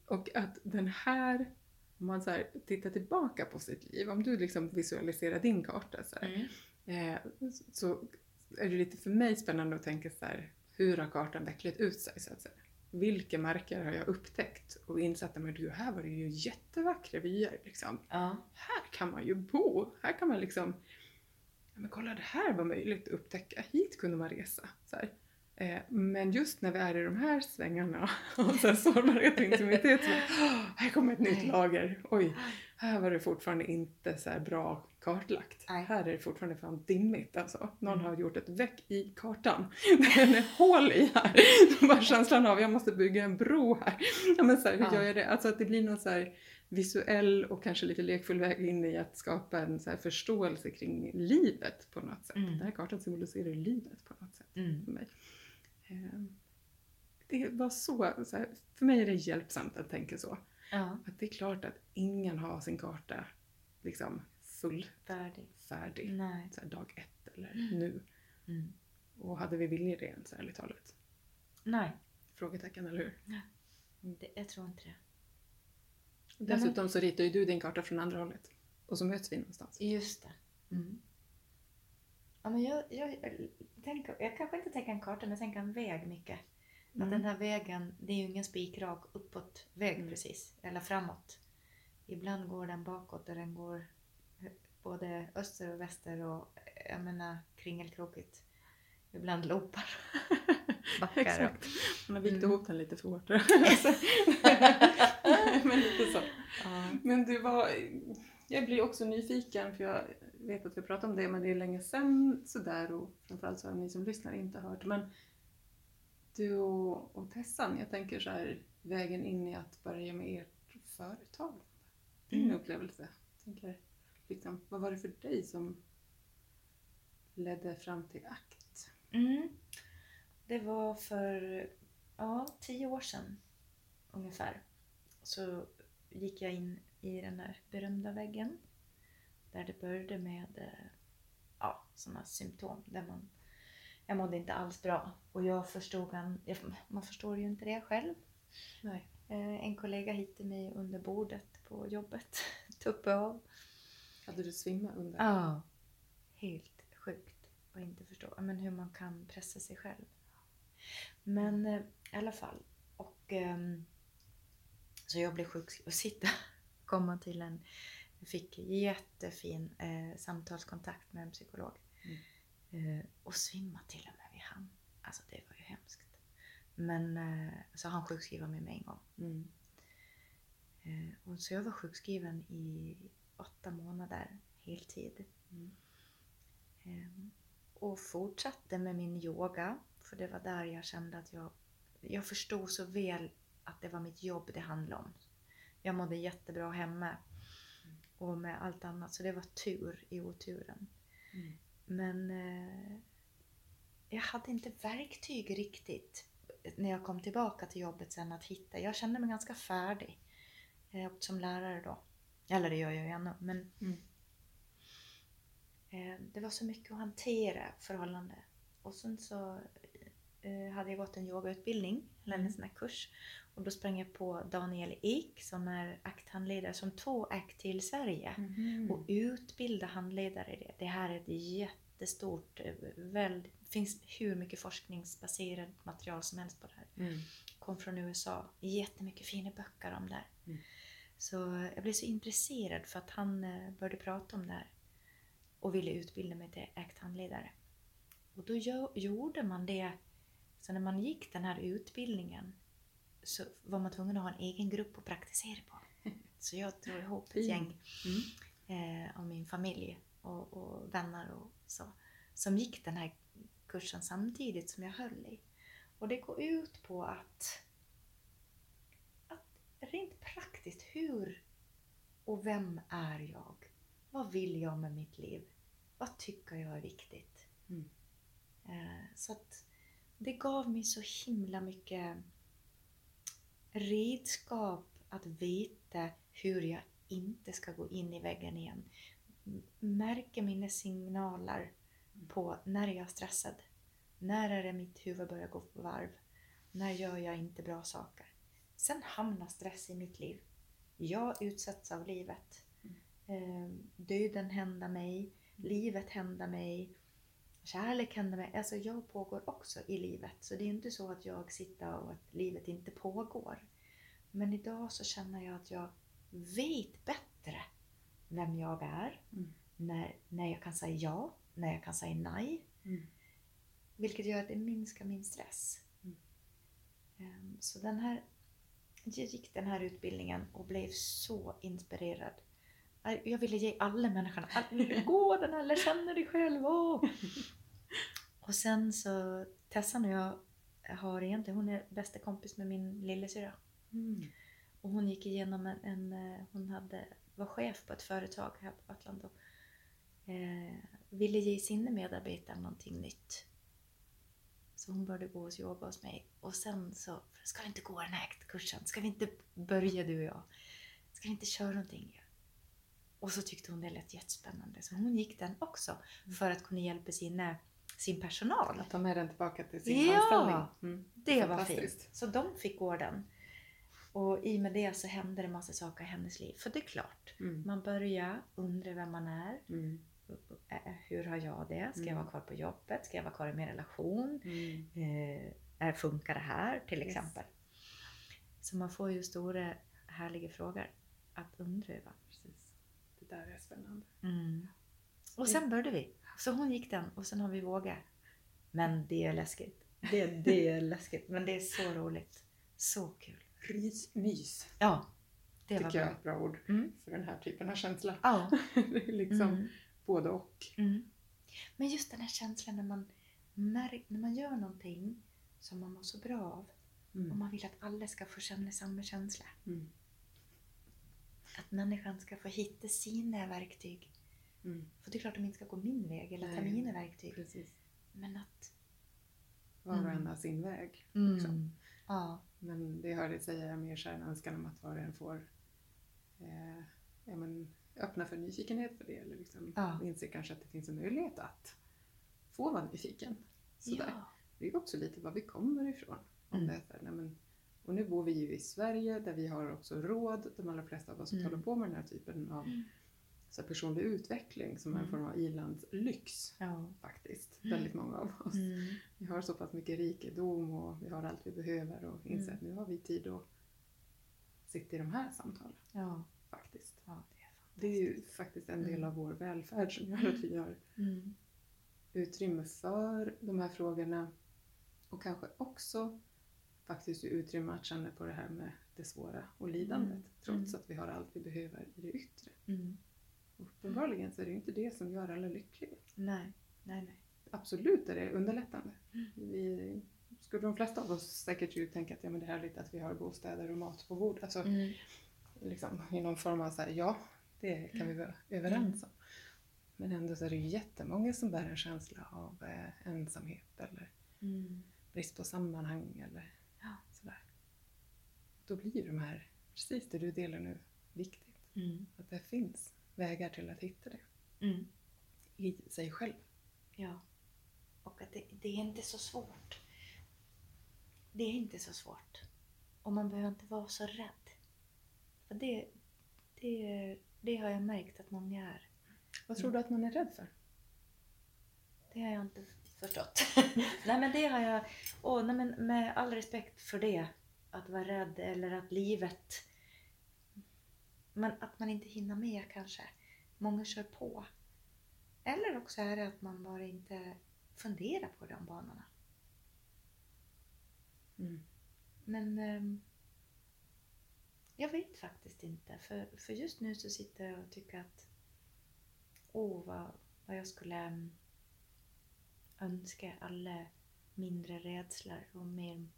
Och att den här, om man så här tittar tillbaka på sitt liv, om du liksom visualiserar din karta så, här, Mm. eh, så är det lite för mig spännande att tänka så här, hur har kartan vecklat ut sig så att säga? Vilka marker har jag upptäckt och insett att du, här var det ju jättevackra vyer liksom. Ja. Här kan man ju bo, här kan man liksom ja, men kolla det här var möjligt att upptäcka, hit kunde man resa. Så. Eh, men just när vi är i de här svängarna [laughs] och så här sårbarhet och intimitet, så bara, "Åh, här kommer ett nytt lager. Oj, här var det fortfarande inte så här bra kartlagt. Nej. Här är det fortfarande fan dimmigt alltså. Någon Mm. har gjort ett väck i kartan. [laughs] Det är hål i här. Bara [laughs] känslan av jag måste bygga en bro här. [laughs] Ja, men så här, hur Ja. gör jag det? Alltså att det blir någon så här visuell och kanske lite lekfull väg in i att skapa en så här förståelse kring livet på något sätt. Mm. Den här kartan symboliserar livet på något sätt Mm. för mig. Ehm, Det var så, så här, för mig är det hjälpsamt att tänka så. Ja. Att det är klart att ingen har sin karta liksom full Färdig. Nej. så här, dag ett eller Mm. nu. Mm. Och hade vi vilja det ens ärligt talat? Nej, Frågetecken, eller hur? det, jag tror inte det. Dessutom så ritar ju du din karta från andra hållet. Och så möts vi någonstans. Just det. Mm. Ja, men jag, jag, jag, tänker, jag kanske inte tänker en karta, men jag tänker en väg mycket. Att Mm. den här vägen, det är ju ingen spikrak uppåt väg Mm. precis, eller framåt. ibland går den bakåt och den går både öster och väster och jag menar kringelkrokigt. Ibland loopar. [laughs] Backar. Exakt. Man har vikt mm. ihop den lite för hårt. [laughs] Men lite så. Ja. Men du var, jag blir också nyfiken för jag vet att vi pratade om det men det är länge sedan sådär och framförallt så har ni som lyssnar inte hört. Men du och, och Tessan, jag tänker så här vägen in i att börja med ert företag. Din mm. upplevelse. Jag tänker, liksom, vad var det för dig som ledde fram till ACT? Mm. Det var för ja, tio år sedan ungefär. Så gick jag in i den här berömda väggen. Där det började med eh, ja, sådana symptom. Där man, jag mådde inte alls bra. Och jag förstod, en, man förstår ju inte det själv. Nej. Eh, en kollega hittade mig under bordet på jobbet. [laughs] Tuppe av. Hade du svimmat under? Ja. Helt sjukt att inte förstå men hur man kan pressa sig själv. Men eh, i alla fall. Och, eh, så jag blev sjukskriven och sitta, [laughs] komma till en, jag fick jättefin eh, samtalskontakt med en psykolog. Mm. Eh, och svimma till och med vid han. Alltså det var ju hemskt. Men eh, så han sjukskriva mig med en gång. Mm. Och så jag var sjukskriven i åtta månader, heltid. Mm. Eh, och fortsatte med min yoga för det var där jag kände att jag, jag förstod så väl att det var mitt jobb det handlade om. Jag mådde jättebra hemma och med allt annat. Så det var tur i oturen. Mm. Men eh, jag hade inte verktyg riktigt när jag kom tillbaka till jobbet sen att hitta. Jag kände mig ganska färdig eh, som lärare då. Eller det gör jag ju ännu. Men mm. eh, det var så mycket att hantera förhållande. Och sen så eh, hade jag gått en yogautbildning, eller en mm. sån här kurs. Och då sprang jag på Daniel Ek som är akthandledare som tog ACT till Sverige mm. och utbilda handledare i det. Det här är ett jättestort, eh, väl, det finns hur mycket forskningsbaserat material som helst på det här. Mm. Kom från USA, jättemycket fina böcker om det här. Mm. Så jag blev så intresserad för att han eh, började prata om det här och ville utbilda mig till ACT-handledare. Och då gjorde man det så när man gick den här utbildningen så var man tvungen att ha en egen grupp att praktisera på. [laughs] Så jag drog ihop ett gäng mm. eh, av min familj och, och, vänner och så som gick den här kursen samtidigt som jag höll i. Och det går ut på att, att rent praktiskt, hur och vem är jag? Vad vill jag med mitt liv? Vad tycker jag är viktigt? Mm. Eh, så att det gav mig så himla mycket redskap att veta hur jag inte ska gå in i väggen igen. Märker mina signaler på när är jag stressad? När är det mitt huvud börjar gå på varv? När gör jag inte bra saker? Sen hamnar stress i mitt liv. Jag utsätts av livet. Mm. Döden händer mig, livet händer mig, kärlek händer mig. Alltså jag pågår också i livet. Så det är inte så att jag sitter och att livet inte pågår. Men idag så känner jag att jag vet bättre vem jag är. Mm. När, när jag kan säga ja, när jag kan säga nej. Mm. Vilket gör att det minskar min stress. Mm. Um, så den här, jag gick den här utbildningen och blev så inspirerad. Jag ville ge alla människorna, gå den eller känna dig själv. Oh. [laughs] Och sen så Tessan och jag har egentligen, hon är bästa kompis med min lillasyrra. Mm. Och hon gick igenom en, en, hon hade, var chef på ett företag här på Gotland och eh, ville ge sina medarbetare någonting nytt. Så hon började gå hos yoga hos mig och sen så, ska vi inte gå den här kursen? Ska vi inte börja du och jag? Ska vi inte köra någonting? Och så tyckte hon det lät jättespännande så hon gick den också mm. för att kunna hjälpa sina sin personal. Att ta med den tillbaka till sin ja, anställning. Mm. det var fint. Så de fick gå den. Och i och med det så hände det massa saker i hennes liv. För det är klart, mm. man börjar undra vem man är. Mm. Hur har jag det? Ska jag vara mm. kvar på jobbet? Ska jag vara kvar i min relation? Mm. Eh, funkar det här? Till exempel. Yes. Så man får ju stora härliga frågor. att undröva. Precis. Det där är spännande. Mm. Och sen började vi. Så hon gick den och sen har vi vågat. Men det är läskigt. Det, det är läskigt. Men det är så roligt. Så kul. Rysmys Ja, det var tycker jag är bra. ett bra ord Mm. för den här typen av känsla. Ja. [laughs] det är liksom Mm. Både och. Mm. Men just den här känslan när man, när man gör någonting som man mår så bra av och man vill att alla ska få känna samma känsla. Mm. Att människan ska få hitta sina verktyg. Mm. För det är klart att de inte ska gå min väg eller ta Nej. mina verktyg. Precis. Men att... Var och Mm. en har sin väg. Mm. Ja. Men det hörde säga jag mer så här en önskan om att var och en får eh, ja, men, öppna för nyfikenhet för det. Eller liksom Ja. inse kanske att det finns en möjlighet att få vara nyfiken. Sådär. ja. Det är också lite var vi kommer ifrån. Om Mm. det här, men, och nu bor vi ju i Sverige där vi har också råd, de allra flesta av oss, Mm. hålla på med den här typen av Mm. så här, personlig utveckling som är en Mm. form av ilandslyx Ja. faktiskt. Mm. Väldigt många av oss. Mm. Vi har så pass mycket rikedom och vi har allt vi behöver och inser Mm. att nu har vi tid att sitta i de här samtalen Ja. faktiskt. ja, det är ju faktiskt en del Mm. av vår välfärd som gör att vi har Mm. utrymme för de här frågorna och kanske också faktiskt utrymme att känna på det här med det svåra och lidandet Mm. trots Mm. att vi har allt vi behöver i det yttre. Mm. Och uppenbarligen så är det ju inte det som gör alla lyckliga. Nej, nej, nej. Absolut är det underlättande. Vi, skulle de flesta av oss säkert ju tänka att ja, men det är härligt att vi har bostäder och mat på bordet. Alltså, Mm. liksom, I någon form av så här, ja, det kan vi vara överens om. Men ändå så är det ju jättemånga som bär en känsla av eh, ensamhet eller Mm. brist på sammanhang eller Ja. sådär. Då blir ju de här, precis det du delar nu, viktigt. Mm. Att det finns vägar till att hitta det Mm. i sig själv. Ja. Och att det, det är inte så svårt. Det är inte så svårt. Och man behöver inte vara så rädd. För det, det, det har jag märkt att många är. Vad tror du att man är rädd för? Det har jag inte förstått. [laughs] nej men det har jag... Åh, nej, men med all respekt för det. Att vara rädd eller att livet... Men att man inte hinner med kanske. Många kör på. Eller också är det att man bara inte funderar på de banorna. Mm. Men ehm, jag vet faktiskt inte. För, för just nu så sitter jag och tycker att åh vad, vad jag skulle mm, önska alla mindre rädslor och mer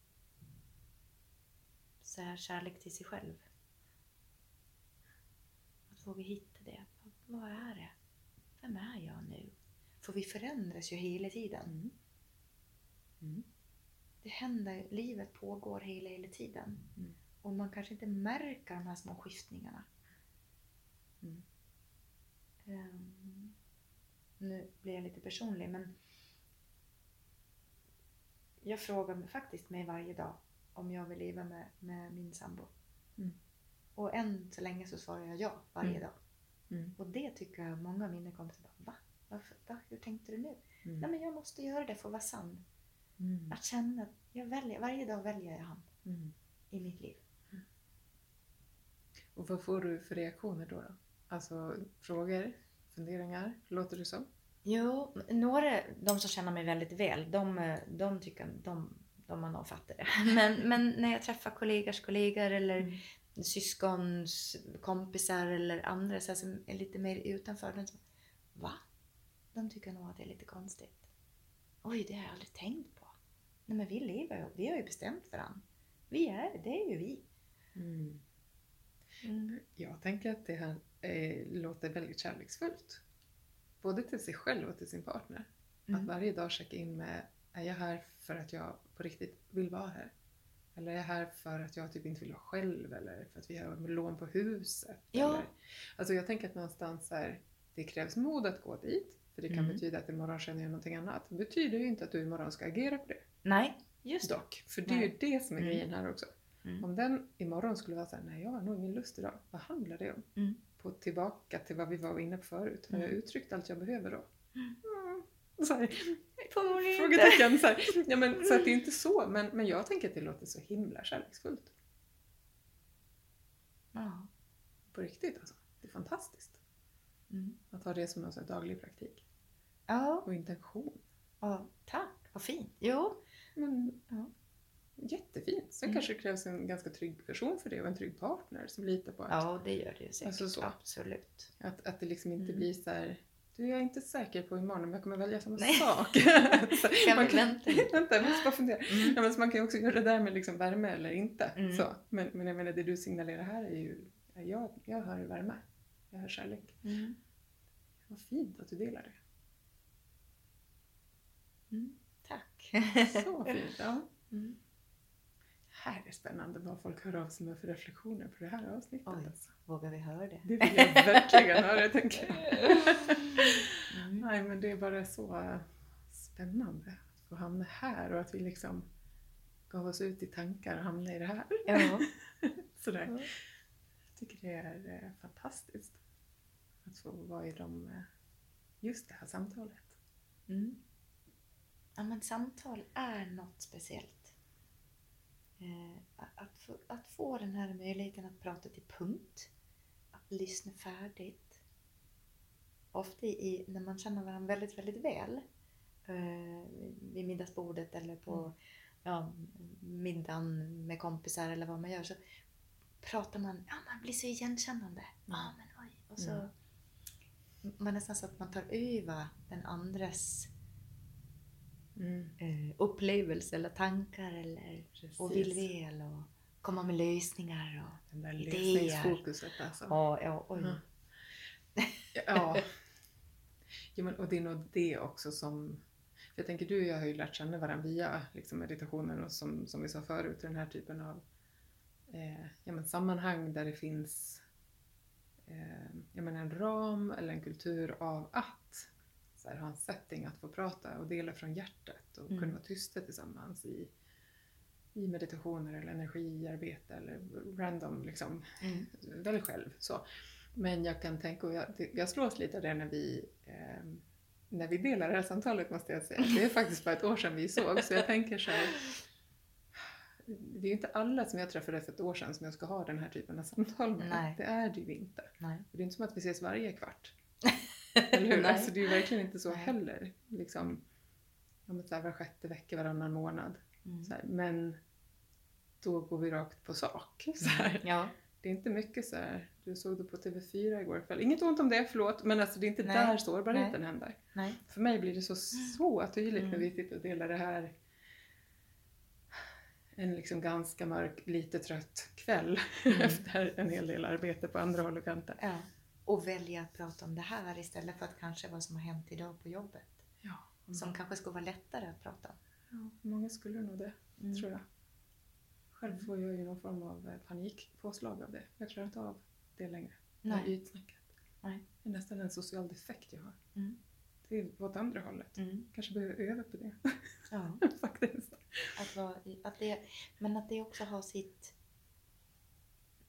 så här kärlek till sig själv. Att våga hitta det. Vad- Vad är det? Vem är jag nu? För vi förändras ju hela tiden. Mm. Mm. det händer, livet pågår hela, hela tiden. Mm. Och man kanske inte märker de här små skiftningarna. Mm. Ehm, nu blir jag lite personlig men jag frågar mig faktiskt mig varje dag om jag vill leva med, med min sambo. Mm. Och än så länge så svarar jag ja varje Mm. dag. Mm. Och det tycker jag många av mina kompisar bara, va? Varför, va? Hur tänkte du nu? Mm. Nej men jag måste göra det för att vara sann. Mm. Att känna att jag väljer, varje dag väljer jag han Mm. i mitt liv. Och vad får du för reaktioner då? då? Alltså frågor, funderingar, låter det som? Jo, några, de som känner mig väldigt väl, de, de tycker de, de har nog fattat det. [laughs] Men, men när jag träffar kollegors kollegor eller Mm. syskons kompisar eller andra så här, som är lite mer utanför. De som, Va? De tycker nog att det är lite konstigt. Oj, det har jag aldrig tänkt på. Nej men vi lever ju, vi har ju bestämt varandra. Vi är, det är ju vi. Mm. Mm. Jag tänker att det här eh, låter väldigt kärleksfullt. Både till sig själv och till sin partner. Att Mm. varje dag checka in med, är jag här för att jag på riktigt vill vara här? Eller är jag här för att jag typ inte vill vara själv? Eller för att vi har lån på huset? Ja. Eller, alltså jag tänker att någonstans här, det krävs mod att gå dit. För det kan Mm. betyda att imorgon känner jag någonting annat. Det betyder ju inte att du imorgon ska agera på det. Nej, just. Dock. För det är ju Nej. det som är Mm. grejen här också. Mm. Om den imorgon skulle vara såhär, nej jag har nog ingen lust idag. Vad handlar det om? Mm. På tillbaka till vad vi var inne på förut. Har jag Mm. uttryckt allt jag behöver då? Mm. Mm. Så här, frågetecken. Så, här. Ja, men, så att det är inte så, men, men jag tänker att det låter så himla kärleksfullt. Ja. På riktigt alltså. Det är fantastiskt. Mm. Att ha det som en daglig praktik. Ja, Och intention. ja, tack. Vad fint. Jo. Men, Ja. Jättefint. Sen Mm. kanske det krävs en ganska trygg person för det och en trygg partner som litar på att, Ja, det gör det ju säkert. Alltså så. Absolut. att, att det liksom inte Mm. blir så här. Du, jag är inte säker på imorgon om jag kommer välja samma Nej. sak. [laughs] Så [laughs] Kan man vi [laughs] vänta jag måste bara fundera. Mm. Ja, men så man kan ju också göra det där med liksom värme eller inte. Mm. Så. Men, men jag menar, det du signalerar här är ju, jag, jag hör värme. Jag hör kärlek. Mm. Vad fint att du delar det. Mm. Tack. Så fint. Ja. Här är spännande vad folk hör av sig med för reflektioner på det här avsnittet. Oj. Alltså. Vågar vi höra det? Det vill jag verkligen höra, tänker jag. Mm. Nej, men det är bara så spännande att få hamna här och att vi liksom gav oss ut i tankar och hamna i det här. Ja. [laughs] Sådär. Ja. Jag tycker det är eh, fantastiskt att få vara i de, eh, just det här samtalet. Mm. Ja, men samtal är något speciellt. Eh, att, få, att få den här möjligheten att prata till punkt, att lyssna färdigt. Ofta i, när man känner varandra väldigt, väldigt väl, eh, vid middagsbordet eller på Mm. ja, middagen med kompisar eller vad man gör, så pratar man, ja man blir så igenkännande. Ja men oj. Och så, Mm. Man nästan så att man tar över den andres Mm. eh, upplevelse eller tankar eller och vill väl och komma med lösningar. Och, Den där idéer. lösningsfokuset alltså. ja, ja, oj. Ja. Ja. ja men, och det är nog det också som... Jag tänker du och jag har ju lärt känna varandra via liksom, meditationen och som, som vi sa förut, den här typen av eh, ja, men, sammanhang där det finns eh, ja, men, en ram eller en kultur av att så här, ha en setting att få prata och dela från hjärtat och Mm. kunna vara tysta tillsammans i, i meditationer eller energiarbete eller random liksom, Mm. [laughs] välj själv. Så. Men jag kan tänka, och jag, jag slås lite av det när vi, eh, när vi delar det här samtalet måste jag säga. Det är faktiskt bara ett år sedan vi såg så jag tänker så här. [sighs] Det är ju inte alla som jag träffade för ett år sedan som jag ska ha den här typen av samtal med. Nej. Det är det ju inte. Nej. Och det är inte som att vi ses varje kvart. Eller hur? Nej. Alltså, det är ju verkligen inte så Nej. heller. Liksom, men så här, var sjätte vecka, varannan månad. Mm. Här. Men då går vi rakt på sak. Så här. Ja. Det är inte mycket så här, du såg det på TV4 igår kväll. Inget ont om det, förlåt, men alltså det är inte Nej. där sårbarheten händer. Nej. För mig blir det så, så tydligt när Mm. vi sitter och delar det här en liksom ganska mörk, lite trött kväll Mm. [laughs] efter en hel del arbete på andra håll och kanter. Ja. Och välja att prata om det här istället för att kanske vad som har hänt idag på jobbet. Ja, Som kanske skulle vara lättare att prata om. ja, många skulle nog det, Mm. tror jag. Själv får jag ju någon form av eh, panikpåslag av det. Jag klarar inte av det längre. Det här Nej. Nej. Det är nästan en social defekt jag har. Mm. Det är åt andra hållet. Mm. Kanske behöver öva på det Ja. [laughs] faktiskt. Att vara, att det, men att det också har sitt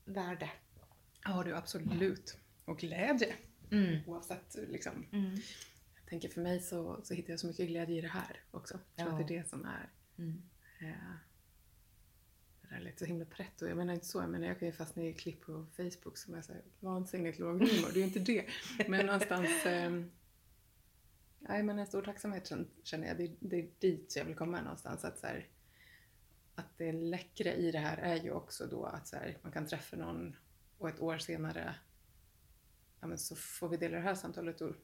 värde. Ja, du absolut. Och glädje. Mm. Oavsett liksom. Mm. Jag tänker för mig så, så hittar jag så mycket glädje i det här också. Jag tror Ja. att det är det som är Mm. eh, det där är lite så himla pretto. Jag menar inte så, jag menar jag kan ju fastna i klipp på Facebook som är så här vansinnigt låg humor. Det är ju inte det. Men någonstans eh, Nej men en stor tacksamhet kän- känner jag. Det, det är dit jag vill komma någonstans. Att, så här, att det läckra i det här är ju också då att så här, man kan träffa någon och ett år senare ja, men så får vi dela det här samtalet och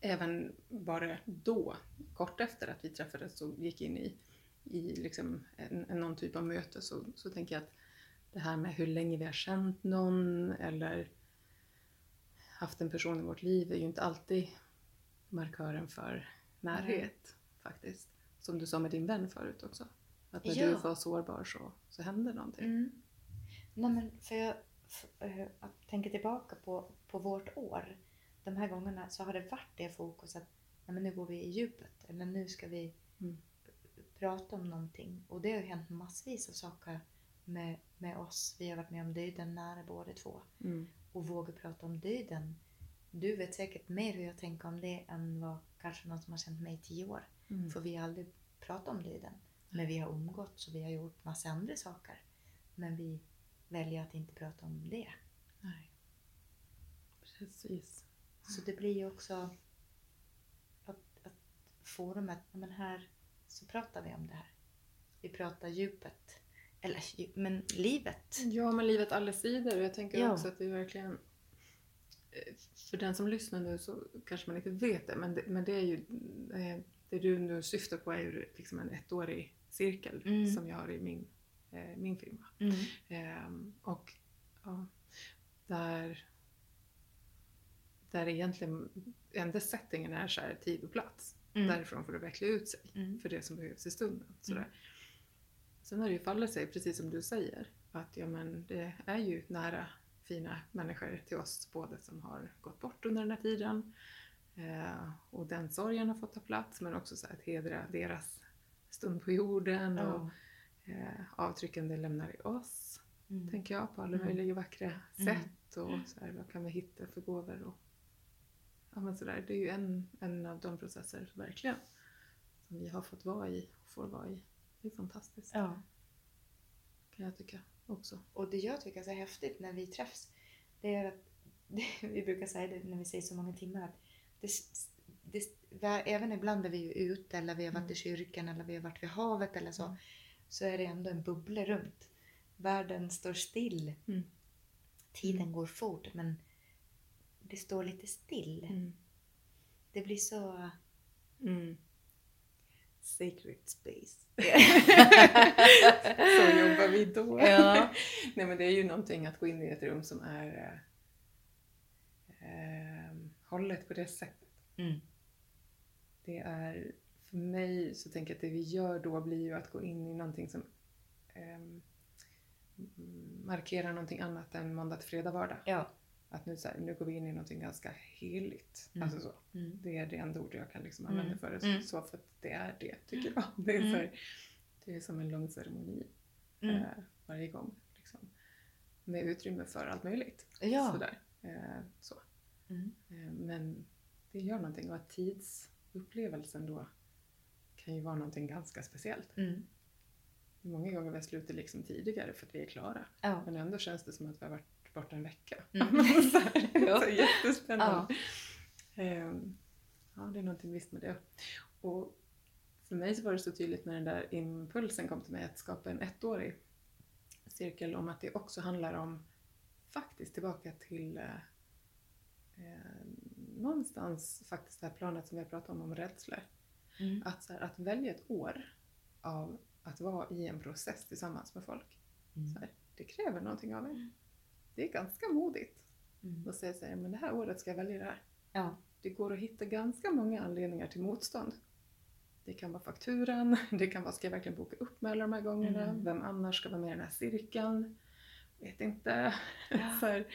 även bara då, kort efter att vi träffades och gick in i, i liksom en, en, någon typ av möte så, så tänker jag att det här med hur länge vi har känt någon eller haft en person i vårt liv är ju inte alltid markören för närhet faktiskt. Som du sa med din vän förut också. Att när Ja. du var sårbar så, så hände någonting. Mm. Nej, men för jag f- eh, att tänka tillbaka på, på vårt år. De här gångerna så har det varit det fokus att nej, men nu går vi i djupet. Eller nu ska vi Mm. prata om någonting. Och det har ju hänt massvis av saker med, med oss. Vi har varit med om döden nära båda två. Mm. Och våga prata om döden. Du vet säkert mer hur jag tänker om det än vad kanske någon som har känt mig i tio år. Mm. För vi har aldrig pratat om döden. Men vi har umgåtts och vi har gjort massa andra saker. Men vi väljer att inte prata om det. Precis. Så det blir ju också att, att forumet, men här så pratar vi om det här. Vi pratar djupet. Eller men livet. Ja, men livet alla sidor. Och jag tänker Ja. också att vi verkligen... eh, För den som lyssnar nu så kanske man inte vet det, men det, men det är ju... eh, Det du nu syftar på är ju liksom en ettårig cirkel Mm. som jag har i min, eh, min firma. Mm. Ehm, och ja, där, där egentligen enda settingen är så här tid och plats. Mm. Därifrån får det veckla ut sig Mm. för det som behövs i stunden. Sådär. Mm. Sen har det ju fallit sig, precis som du säger, att ja, men det är ju nära fina människor till oss båda som har gått bort under den här tiden. Eh, och den sorgen har fått ta plats, men också så att hedra deras stund på jorden och eh, avtrycken det lämnar i oss, Mm. tänker jag, på alla Mm. möjliga vackra Mm. sätt. Och så här, vad kan vi hitta för gåvor? Och, ja, men så där. Det är ju en, en av de processer, verkligen, som vi har fått vara i och får vara i. Det är fantastiskt, ja. kan jag tycka också. Och det jag tycker är så häftigt när vi träffs, det är att [laughs] vi brukar säga det när vi säger så många timmar att det, det, även ibland när vi är ute eller vi har varit Mm. i kyrkan eller vi har varit vid havet eller så, Mm. så är det ändå en bubbla runt. Världen står still. Mm. Tiden går fort men det står lite still. Mm. Det blir så... Mm. Sacred space. [laughs] så jobbar vi då. Ja. Nej men det är ju någonting att gå in i ett rum som är eh, eh, hållet på det sättet. Mm. Det är, för mig så tänker jag att det vi gör då blir ju att gå in i någonting som mm, markerar någonting annat än måndag till fredag, vardag. Ja. Att nu, så här, nu går vi in i någonting ganska heligt. Mm. Alltså så. Mm. Det är det enda ord jag kan liksom Mm. använda för det. Mm. Så för att det är det, tycker jag. Det är, Mm. så här, det är som en lång ceremoni Mm. eh, varje gång. Liksom. Med utrymme för allt möjligt. Ja. Sådär. Eh, så. Mm. Eh, men det gör någonting och att tidsupplevelsen då kan ju vara någonting ganska speciellt. Mm. Många gånger vi har slutit liksom tidigare för att vi är klara. Ja. Men ändå känns det som att vi har varit borta en vecka. Mm. [laughs] så här, [laughs] Ja. så jättespännande. Ehm, ja, det är någonting visst med det. Och för mig så var det så tydligt när den där impulsen kom till mig att skapa en ettårig cirkel om att det också handlar om faktiskt tillbaka till eh, eh, någonstans faktiskt det här planet som vi har pratat om, om rädslor. Mm. Att, här, att välja ett år av att vara i en process tillsammans med folk. Mm. Här, det kräver någonting av er. Det är ganska modigt Mm. att säga så här, men det här året ska jag välja det här. Ja. Det går att hitta ganska många anledningar till motstånd. Det kan vara fakturan, [laughs] det kan vara ska jag verkligen boka upp med alla de här gångerna? Mm. Vem annars ska vara med i den här cirkeln? Vet inte. Ja. [laughs] så här,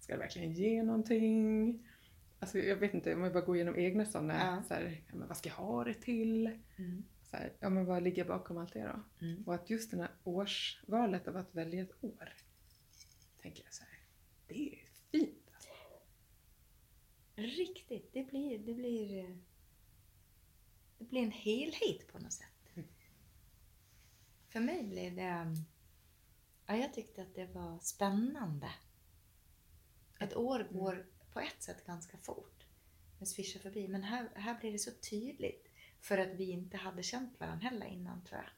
ska jag verkligen ge någonting? Alltså jag vet inte, om jag bara går igenom egna sådana, Ja. så här, ja, men vad ska jag ha det till? Mm. Så här, ja men vad ligger bakom allt det då? Mm. Och att just det här årsvalet av att välja ett år, tänker jag så här, det är fint. Alltså. Riktigt. Det blir, det blir det blir en helhet på något sätt. Mm. [laughs] För mig blev det um, ja, jag tyckte att det var spännande. Ett år Mm. går på ett sätt ganska fort. Det svischar förbi. Men här, här blir det så tydligt. För att vi inte hade känt varandra heller innan tror jag.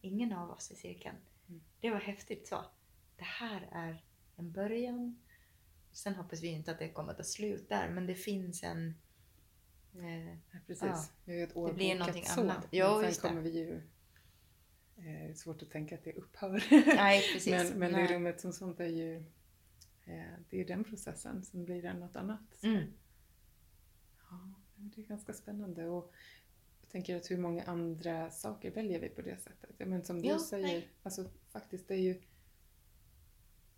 Ingen av oss i cirkeln. Mm. Det var häftigt så. Det här är en början. Sen hoppas vi inte att det kommer att ta slut där. Men det finns en... Eh, Ja, precis. Ja. År Det blir någonting så. annat. Ja, sen det. kommer vi ju... Eh, det är svårt att tänka att det upphör. nej, [laughs] precis. men men det Nej. rummet som sånt är ju... Eh, det är den processen. Sen blir det något annat. Mm. Ja, det är ganska spännande. Och jag tänker att hur många andra saker väljer vi på det sättet? Ja, men som du Ja, säger, nej. alltså faktiskt det är ju...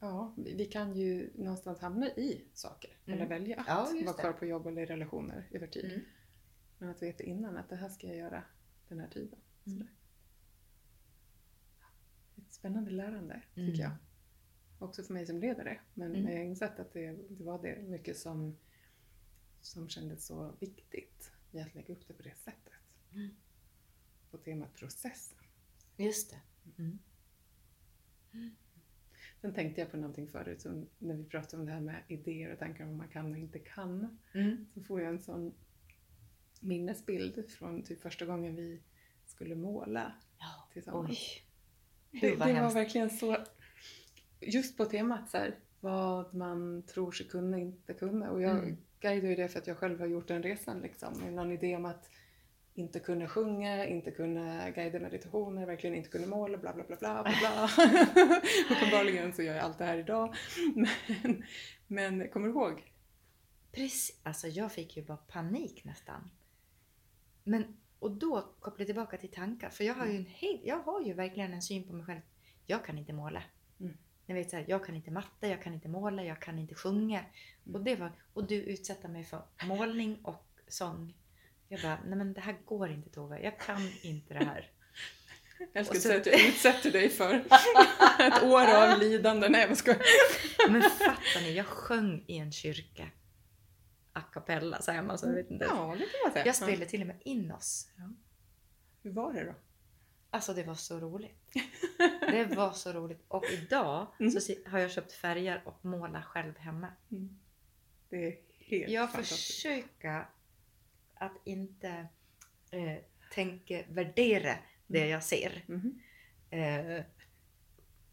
Ja, vi kan ju någonstans hamna i saker. Mm. Eller välja att Ja, vara kvar på jobb eller i relationer över tid. Mm. Men att veta innan att det här ska jag göra den här tiden. Mm. Ett spännande lärande tycker Mm. jag. Också för mig som ledare. Men Mm. jag har insett att det, det var det mycket som, som kändes så viktigt i att lägga upp det på det sättet. Mm. På temat processen. Just det. Sen tänkte jag på någonting förut, som när vi pratade om det här med idéer och tankar om vad man kan och inte kan. Mm. Så får jag en sån minnesbild från typ första gången vi skulle måla Ja. tillsammans. Oj. Det, det var hemskt. verkligen så, just på temat så här, vad man tror sig kunna och inte kunna. Och jag Mm. guidar ju det för att jag själv har gjort den resan liksom. Med någon idé om att inte kunna sjunga, inte kunna guida meditationer, verkligen inte kunna måla, bla bla bla bla bla bla. [laughs] Uppenbarligen så gör jag allt det här idag. [laughs] Men, men kommer du ihåg? Precis. Alltså jag fick ju bara panik nästan. Men, och då kopplar jag tillbaka till tankar. För jag har ju, en hel, jag har ju verkligen en syn på mig själv. Jag kan inte måla. Mm. Jag vet så här, jag kan inte matte, jag kan inte måla, jag kan inte sjunga. Mm. Och, det var, och du utsätter mig för målning och sång. Jag bara, nej men det här går inte Tove. Jag kan inte det här. [laughs] Jag ska Och så- säga att jag utsätter dig för [laughs] ett år av lidande. Nej, jag skojar. [laughs] Men fattar ni, jag sjöng i en kyrka. A cappella säger man så, jag vet inte. Ja, det kan man säga. Jag spelade till och med in oss. Hur var det då? Alltså det var så roligt. Det var så roligt. Och idag Mm. så har jag köpt färger och målar själv hemma. Det är helt Jag fantastiskt. försöker att inte eh, tänka värdera det jag ser. Eh,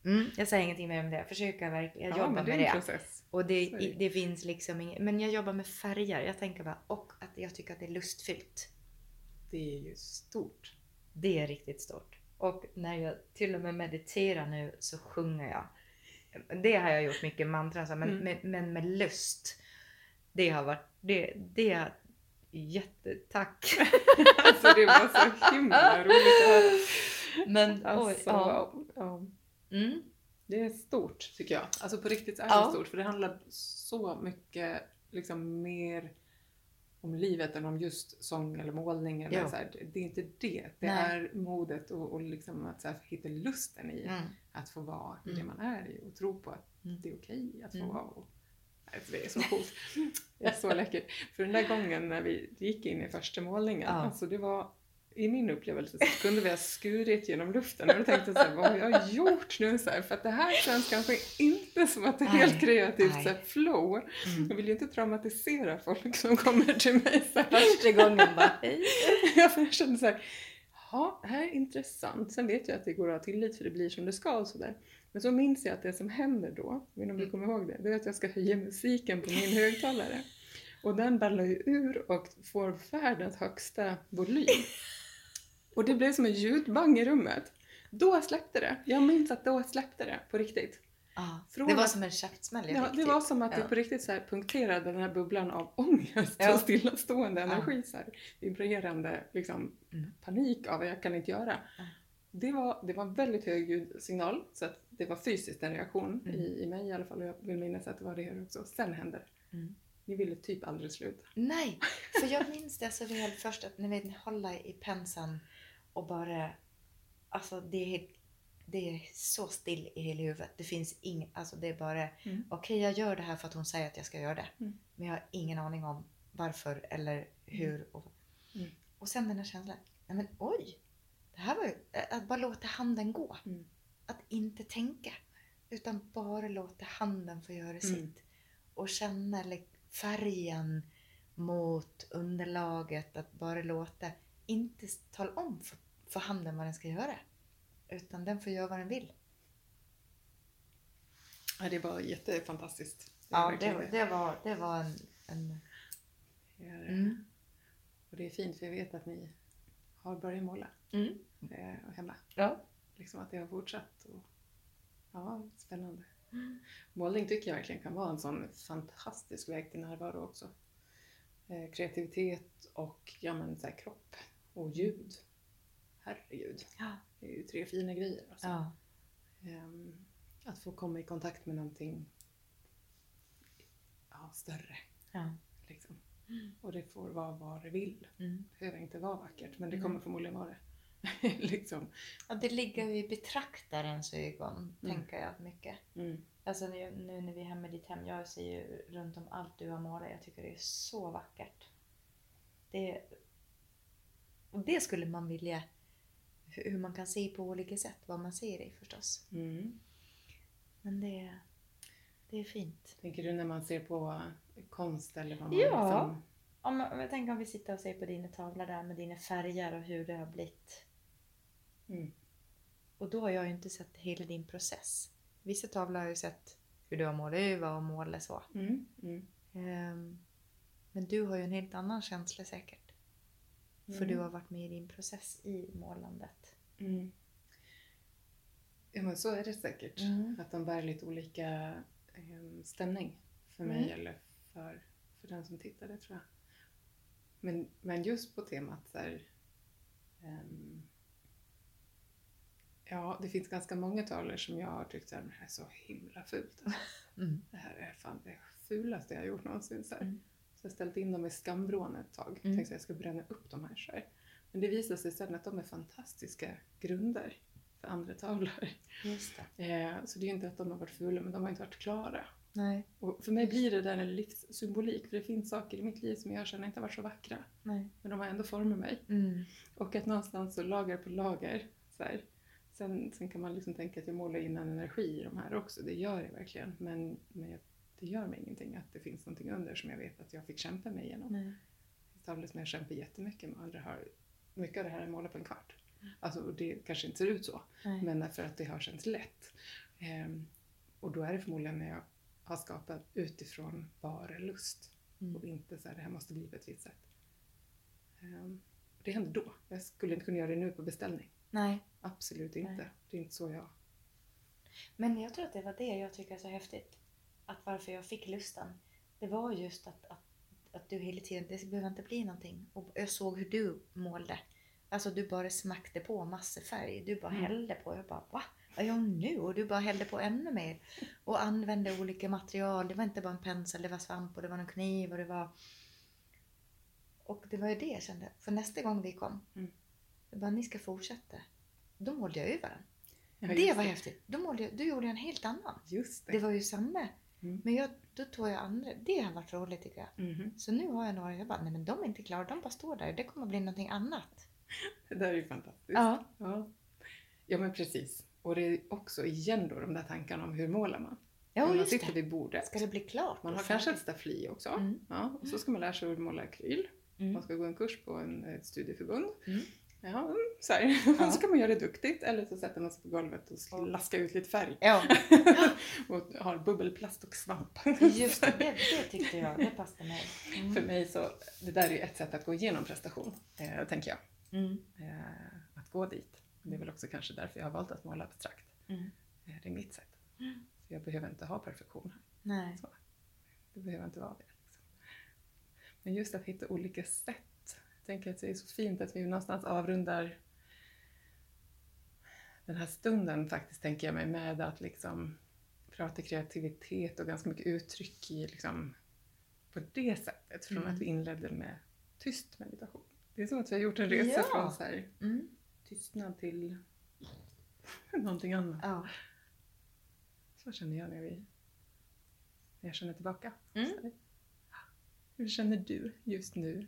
mm, jag säger ingenting mer om det. Jag försöker verkligen. Jag Ja, jobbar det med det. process. Och det, det. finns liksom inget. Men jag jobbar med färger. Jag tänker bara. Och att jag tycker att det är lustfyllt. Det är ju stort. Det är riktigt stort. Och när jag till och med mediterar nu så sjunger jag. Det har jag gjort mycket mantra, men, Mm. men, men med lust. Det har varit, det, det är jättetack. [laughs] Alltså det var så himla roligt att höra. Men Alltså, oj, ja. ja. Mm, Det är stort tycker jag. Alltså på riktigt är Ja. det stort. För det handlar så mycket liksom mer om livet än om just sång eller målning. Eller Ja. så här. Det är inte det. Det Nej. är modet och, och liksom att här, hitta lusten i mm. att få vara Mm. det man är i och tro på att Mm. det är okej att få Mm. vara. Och, För det är så coolt. [laughs] Det är så läckert. För den där gången när vi gick in i första målningen, Ja. alltså det var i min upplevelse så kunde vi ha skurit genom luften och då tänkte jag så här, vad har jag gjort nu? Så här, för att det här känns kanske inte som att det är helt kreativt så här, flow. Mm. Jag vill ju inte traumatisera folk som kommer till mig. Så här. Första gången bara hej. [laughs] jag kände så här, ja, det här är intressant. Sen vet jag att det går att ha tillit för det blir som det ska och sådär. Men så minns jag att det som händer då, jag vet inte om du Mm. kommer ihåg det, det är att jag ska höja musiken på min högtalare. Och den ballar ju ur och får världens högsta volym. Och det blev som en ljudbang i rummet. Då släppte det. Jag minns att då släppte det på riktigt. Ja, Från det var att- som en käftsmäll Ja, det var som att Ja. det på riktigt så här punkterade den här bubblan av [laughs] ångest Ja. och stillastående Ja. energi. Så här, vibrerande liksom, Mm. panik av att jag kan inte göra. Ja. Det var, det var en väldigt hög ljudsignal så att det var fysiskt en reaktion Mm. i, i mig i alla fall och jag vill minnas att det var det här också. Sen hände det. Mm. Ni ville typ aldrig sluta. Nej, [laughs] för jag minns det så väl först att ni vet, ni håller i penseln och bara... Alltså det är, det är så still i hela huvudet. Det finns inget... Alltså det är bara... Mm. Okej, jag gör det här för att hon säger att jag ska göra det. Mm. Men jag har ingen aning om varför eller hur. Och, Mm. och sen den här känslan. Nej men oj! Det här var ju... Att bara låta handen gå. Mm. Att inte tänka. Utan bara låta handen få göra Mm. sitt. Och känna färgen mot underlaget. Att bara låta, inte tala om för, för handen vad den ska göra. Utan den får göra vad den vill. Ja, det var jättefantastiskt. Det är Ja, det, det, var, det var en... en mm. Och det är fint för jag vet att ni har börjat måla Mm. eh, hemma. Ja. liksom att det har fortsatt. Och, ja, spännande. Målning tycker jag verkligen kan vara en sån fantastisk väg till närvaro också. Eh, kreativitet och ja, men, så här, kropp och ljud. Herregud, Ja. det är ju tre fina grejer. Alltså. ja. Ehm, att få komma i kontakt med någonting ja, större. ja. Liksom. Och det får vara vad det vill. Mm. Det behöver inte vara vackert, men det Mm. kommer förmodligen vara det. [laughs] liksom. ja det ligger i betraktarens ögon, Mm. tänker jag mycket. Mm. Alltså nu, nu när vi är hemma i ditt hem, jag ser ju runt om allt du har målat. Jag tycker det är så vackert. Det, och det skulle man vilja, hur hur man kan se på olika sätt, vad man ser i förstås. Mm. Men det, det är fint. Tänker du när man ser på konst eller vad man Ja. liksom... Om, om jag tänker om vi sitter och ser på dina tavlor där med dina färger och hur det har blivit. Mm. Och då har jag ju inte sett hela din process. Vissa tavlor har jag ju sett hur du har målat över och målat så. Mm. Mm. Ehm, Men du har ju en helt annan känsla säkert. För Mm. du har varit med i din process i målandet. Mm. Ja men så är det säkert. Mm. Att de bär lite olika eh, stämning för mig Mm. eller för, för den som tittar, det tror jag. Men, men just på temat så här, ehm, Ja, det finns ganska många tavlor som jag har tyckt att det här är så himla fult. Alltså. [laughs] Mm. Det här är fan det fulaste jag har gjort någonsin. Så. Mm. så jag har ställt in dem i skambrån ett tag. Mm. Tänkte att jag ska bränna upp de här. Så här. Men det visar sig sen att de är fantastiska grunder för andra tavlor. Just det. Eh, så det är ju inte att de har varit fula, men de har inte varit klara. Nej. Och för mig blir det där en livssymbolik, för det finns saker i mitt liv som jag känner inte har varit så vackra. Nej. Men de har ändå format mig. Mm. Och att någonstans så lager på lager. Så här. Sen, sen kan man liksom tänka att jag målar in en energi i de här också, det gör jag verkligen. Men, men jag, det gör mig ingenting att det finns någonting under som jag vet att jag fick kämpa mig igenom. Nej. Det tavlor som jag kämpar jättemycket med, andra har mycket av det här är målat på en kvart. Alltså, och det kanske inte ser ut så, Nej. men därför att det har känts lätt. Ehm, och då är det förmodligen när jag har skapat utifrån bara lust Mm. och inte så här, det här måste bli på ett visst sätt. Ehm, det hände då. Jag skulle inte kunna göra det nu på beställning. Nej. Absolut inte. Nej. Det är inte så jag... Men jag tror att det var det jag tycker är så häftigt. Att varför jag fick lusten. Det var just att, att, att du hela tiden, det behöver inte bli någonting. Och jag såg hur du målade. Alltså du bara smackade på massor färg. Du bara Mm. hällde på. Jag bara va? Vad gör hon nu? Och du bara hällde på ännu mer. Och använde olika material. Det var inte bara en pensel, det var svamp och det var en kniv och det var... Och det var ju det jag kände. För nästa gång vi kom. Mm. Jag bara, ni ska fortsätta. Då målade jag över den. Ja, det var häftigt. Då målade jag, då gjorde jag en helt annan. Just det. Det var ju samma. Mm. Men jag, då tog jag andra. Det har varit roligt tycker jag. Mhm. Så nu har jag några, jag bara, nej men de är inte klara, de bara står där. Det kommer bli någonting annat. [laughs] Det där är ju fantastiskt. Ja. Ja. ja, men precis. Och det är också igen då de där tankarna om hur målar man? Ja, man sitter det. vid bordet. Ska det bli klart? Man har kanske ett staffli också. Mm. Ja, och så ska man lära sig att måla akryl. Mm. Man ska gå en kurs på en, ett studieförbund. Mm. Ja, mm, så. [laughs] Ja. så kan man göra det duktigt eller så sätter man sig på golvet och slaskar ut lite färg. Ja, [laughs] och har bubbelplast och svamp. just det. Det, det tyckte jag. Det passade mig. Mm. För mig så, det där är ju ett sätt att gå igenom prestation, eh, tänker jag. Mm. Eh, att gå dit. Det är väl också kanske därför jag har valt att måla abstrakt. Mm. Eh, det är mitt sätt. För jag behöver inte ha perfektion. Nej. Så. Det behöver inte vara det. Liksom. Men just att hitta olika sätt. Jag tänker att det är så fint att vi någonstans avrundar den här stunden faktiskt, tänker jag mig, med att liksom prata kreativitet och ganska mycket uttryck i liksom, på det sättet. Från Mm. att vi inledde med tyst meditation. Det är som att vi har gjort en resa Ja. från så här, Mm. Tystnad till någonting annat. Ja. Så känner jag när, vi, när jag känner tillbaka. Mm. Hur känner du just nu?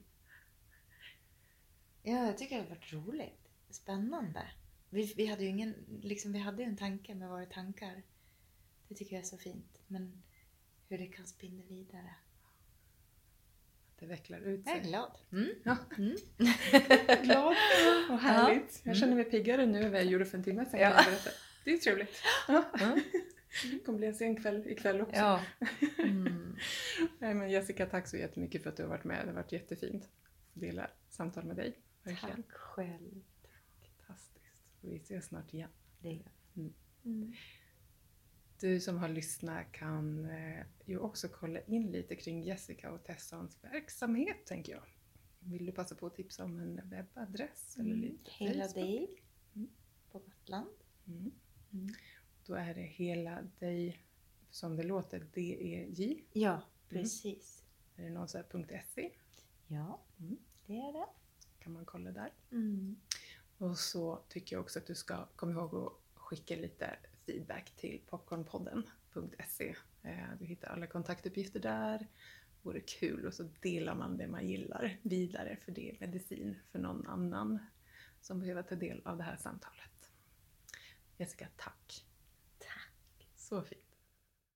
ja, jag tycker det har varit roligt. Spännande. Vi, vi hade ju ingen, liksom vi hade en tanke med våra tankar. Det tycker jag är så fint. Men hur det kan spinna vidare. Det vecklar ut Jag är sig. glad. Mm. Ja. Mm. [laughs] Glad och härligt. Ja. Jag känner mig piggare nu än vad jag gjorde för en timme sedan. Ja. Det är trevligt. Ja. Mm. Det kommer bli en sen kväll ikväll också. Ja. Mm. [laughs] Nej, men Jessica, tack så jättemycket för att du har varit med. Det har varit jättefint att dela samtal med dig. Verkligen. Tack själv. Fantastiskt. Vi ses snart igen. Det gör vi. Mm. Mm. Du som har lyssnat kan eh, ju också kolla in lite kring Jessica och Tessans verksamhet, tänker jag. Vill du passa på att tipsa om en webbadress? Eller Mm. lite Hela dig Mm. på Gotland. Mm. Mm. Då är det hela dig, som det låter, DEJ. Ja, precis. Är det någon sån här .se? Ja, Mm. det är det. kan man kolla där. Mm. Och så tycker jag också att du ska komma ihåg att skicka lite feedback till popcornpodden.se. Eh, Du hittar alla kontaktuppgifter där. Vore kul och så delar man det man gillar vidare för det är medicin för någon annan som behöver ta del av det här samtalet. Jessica, tack! Tack. Så fint!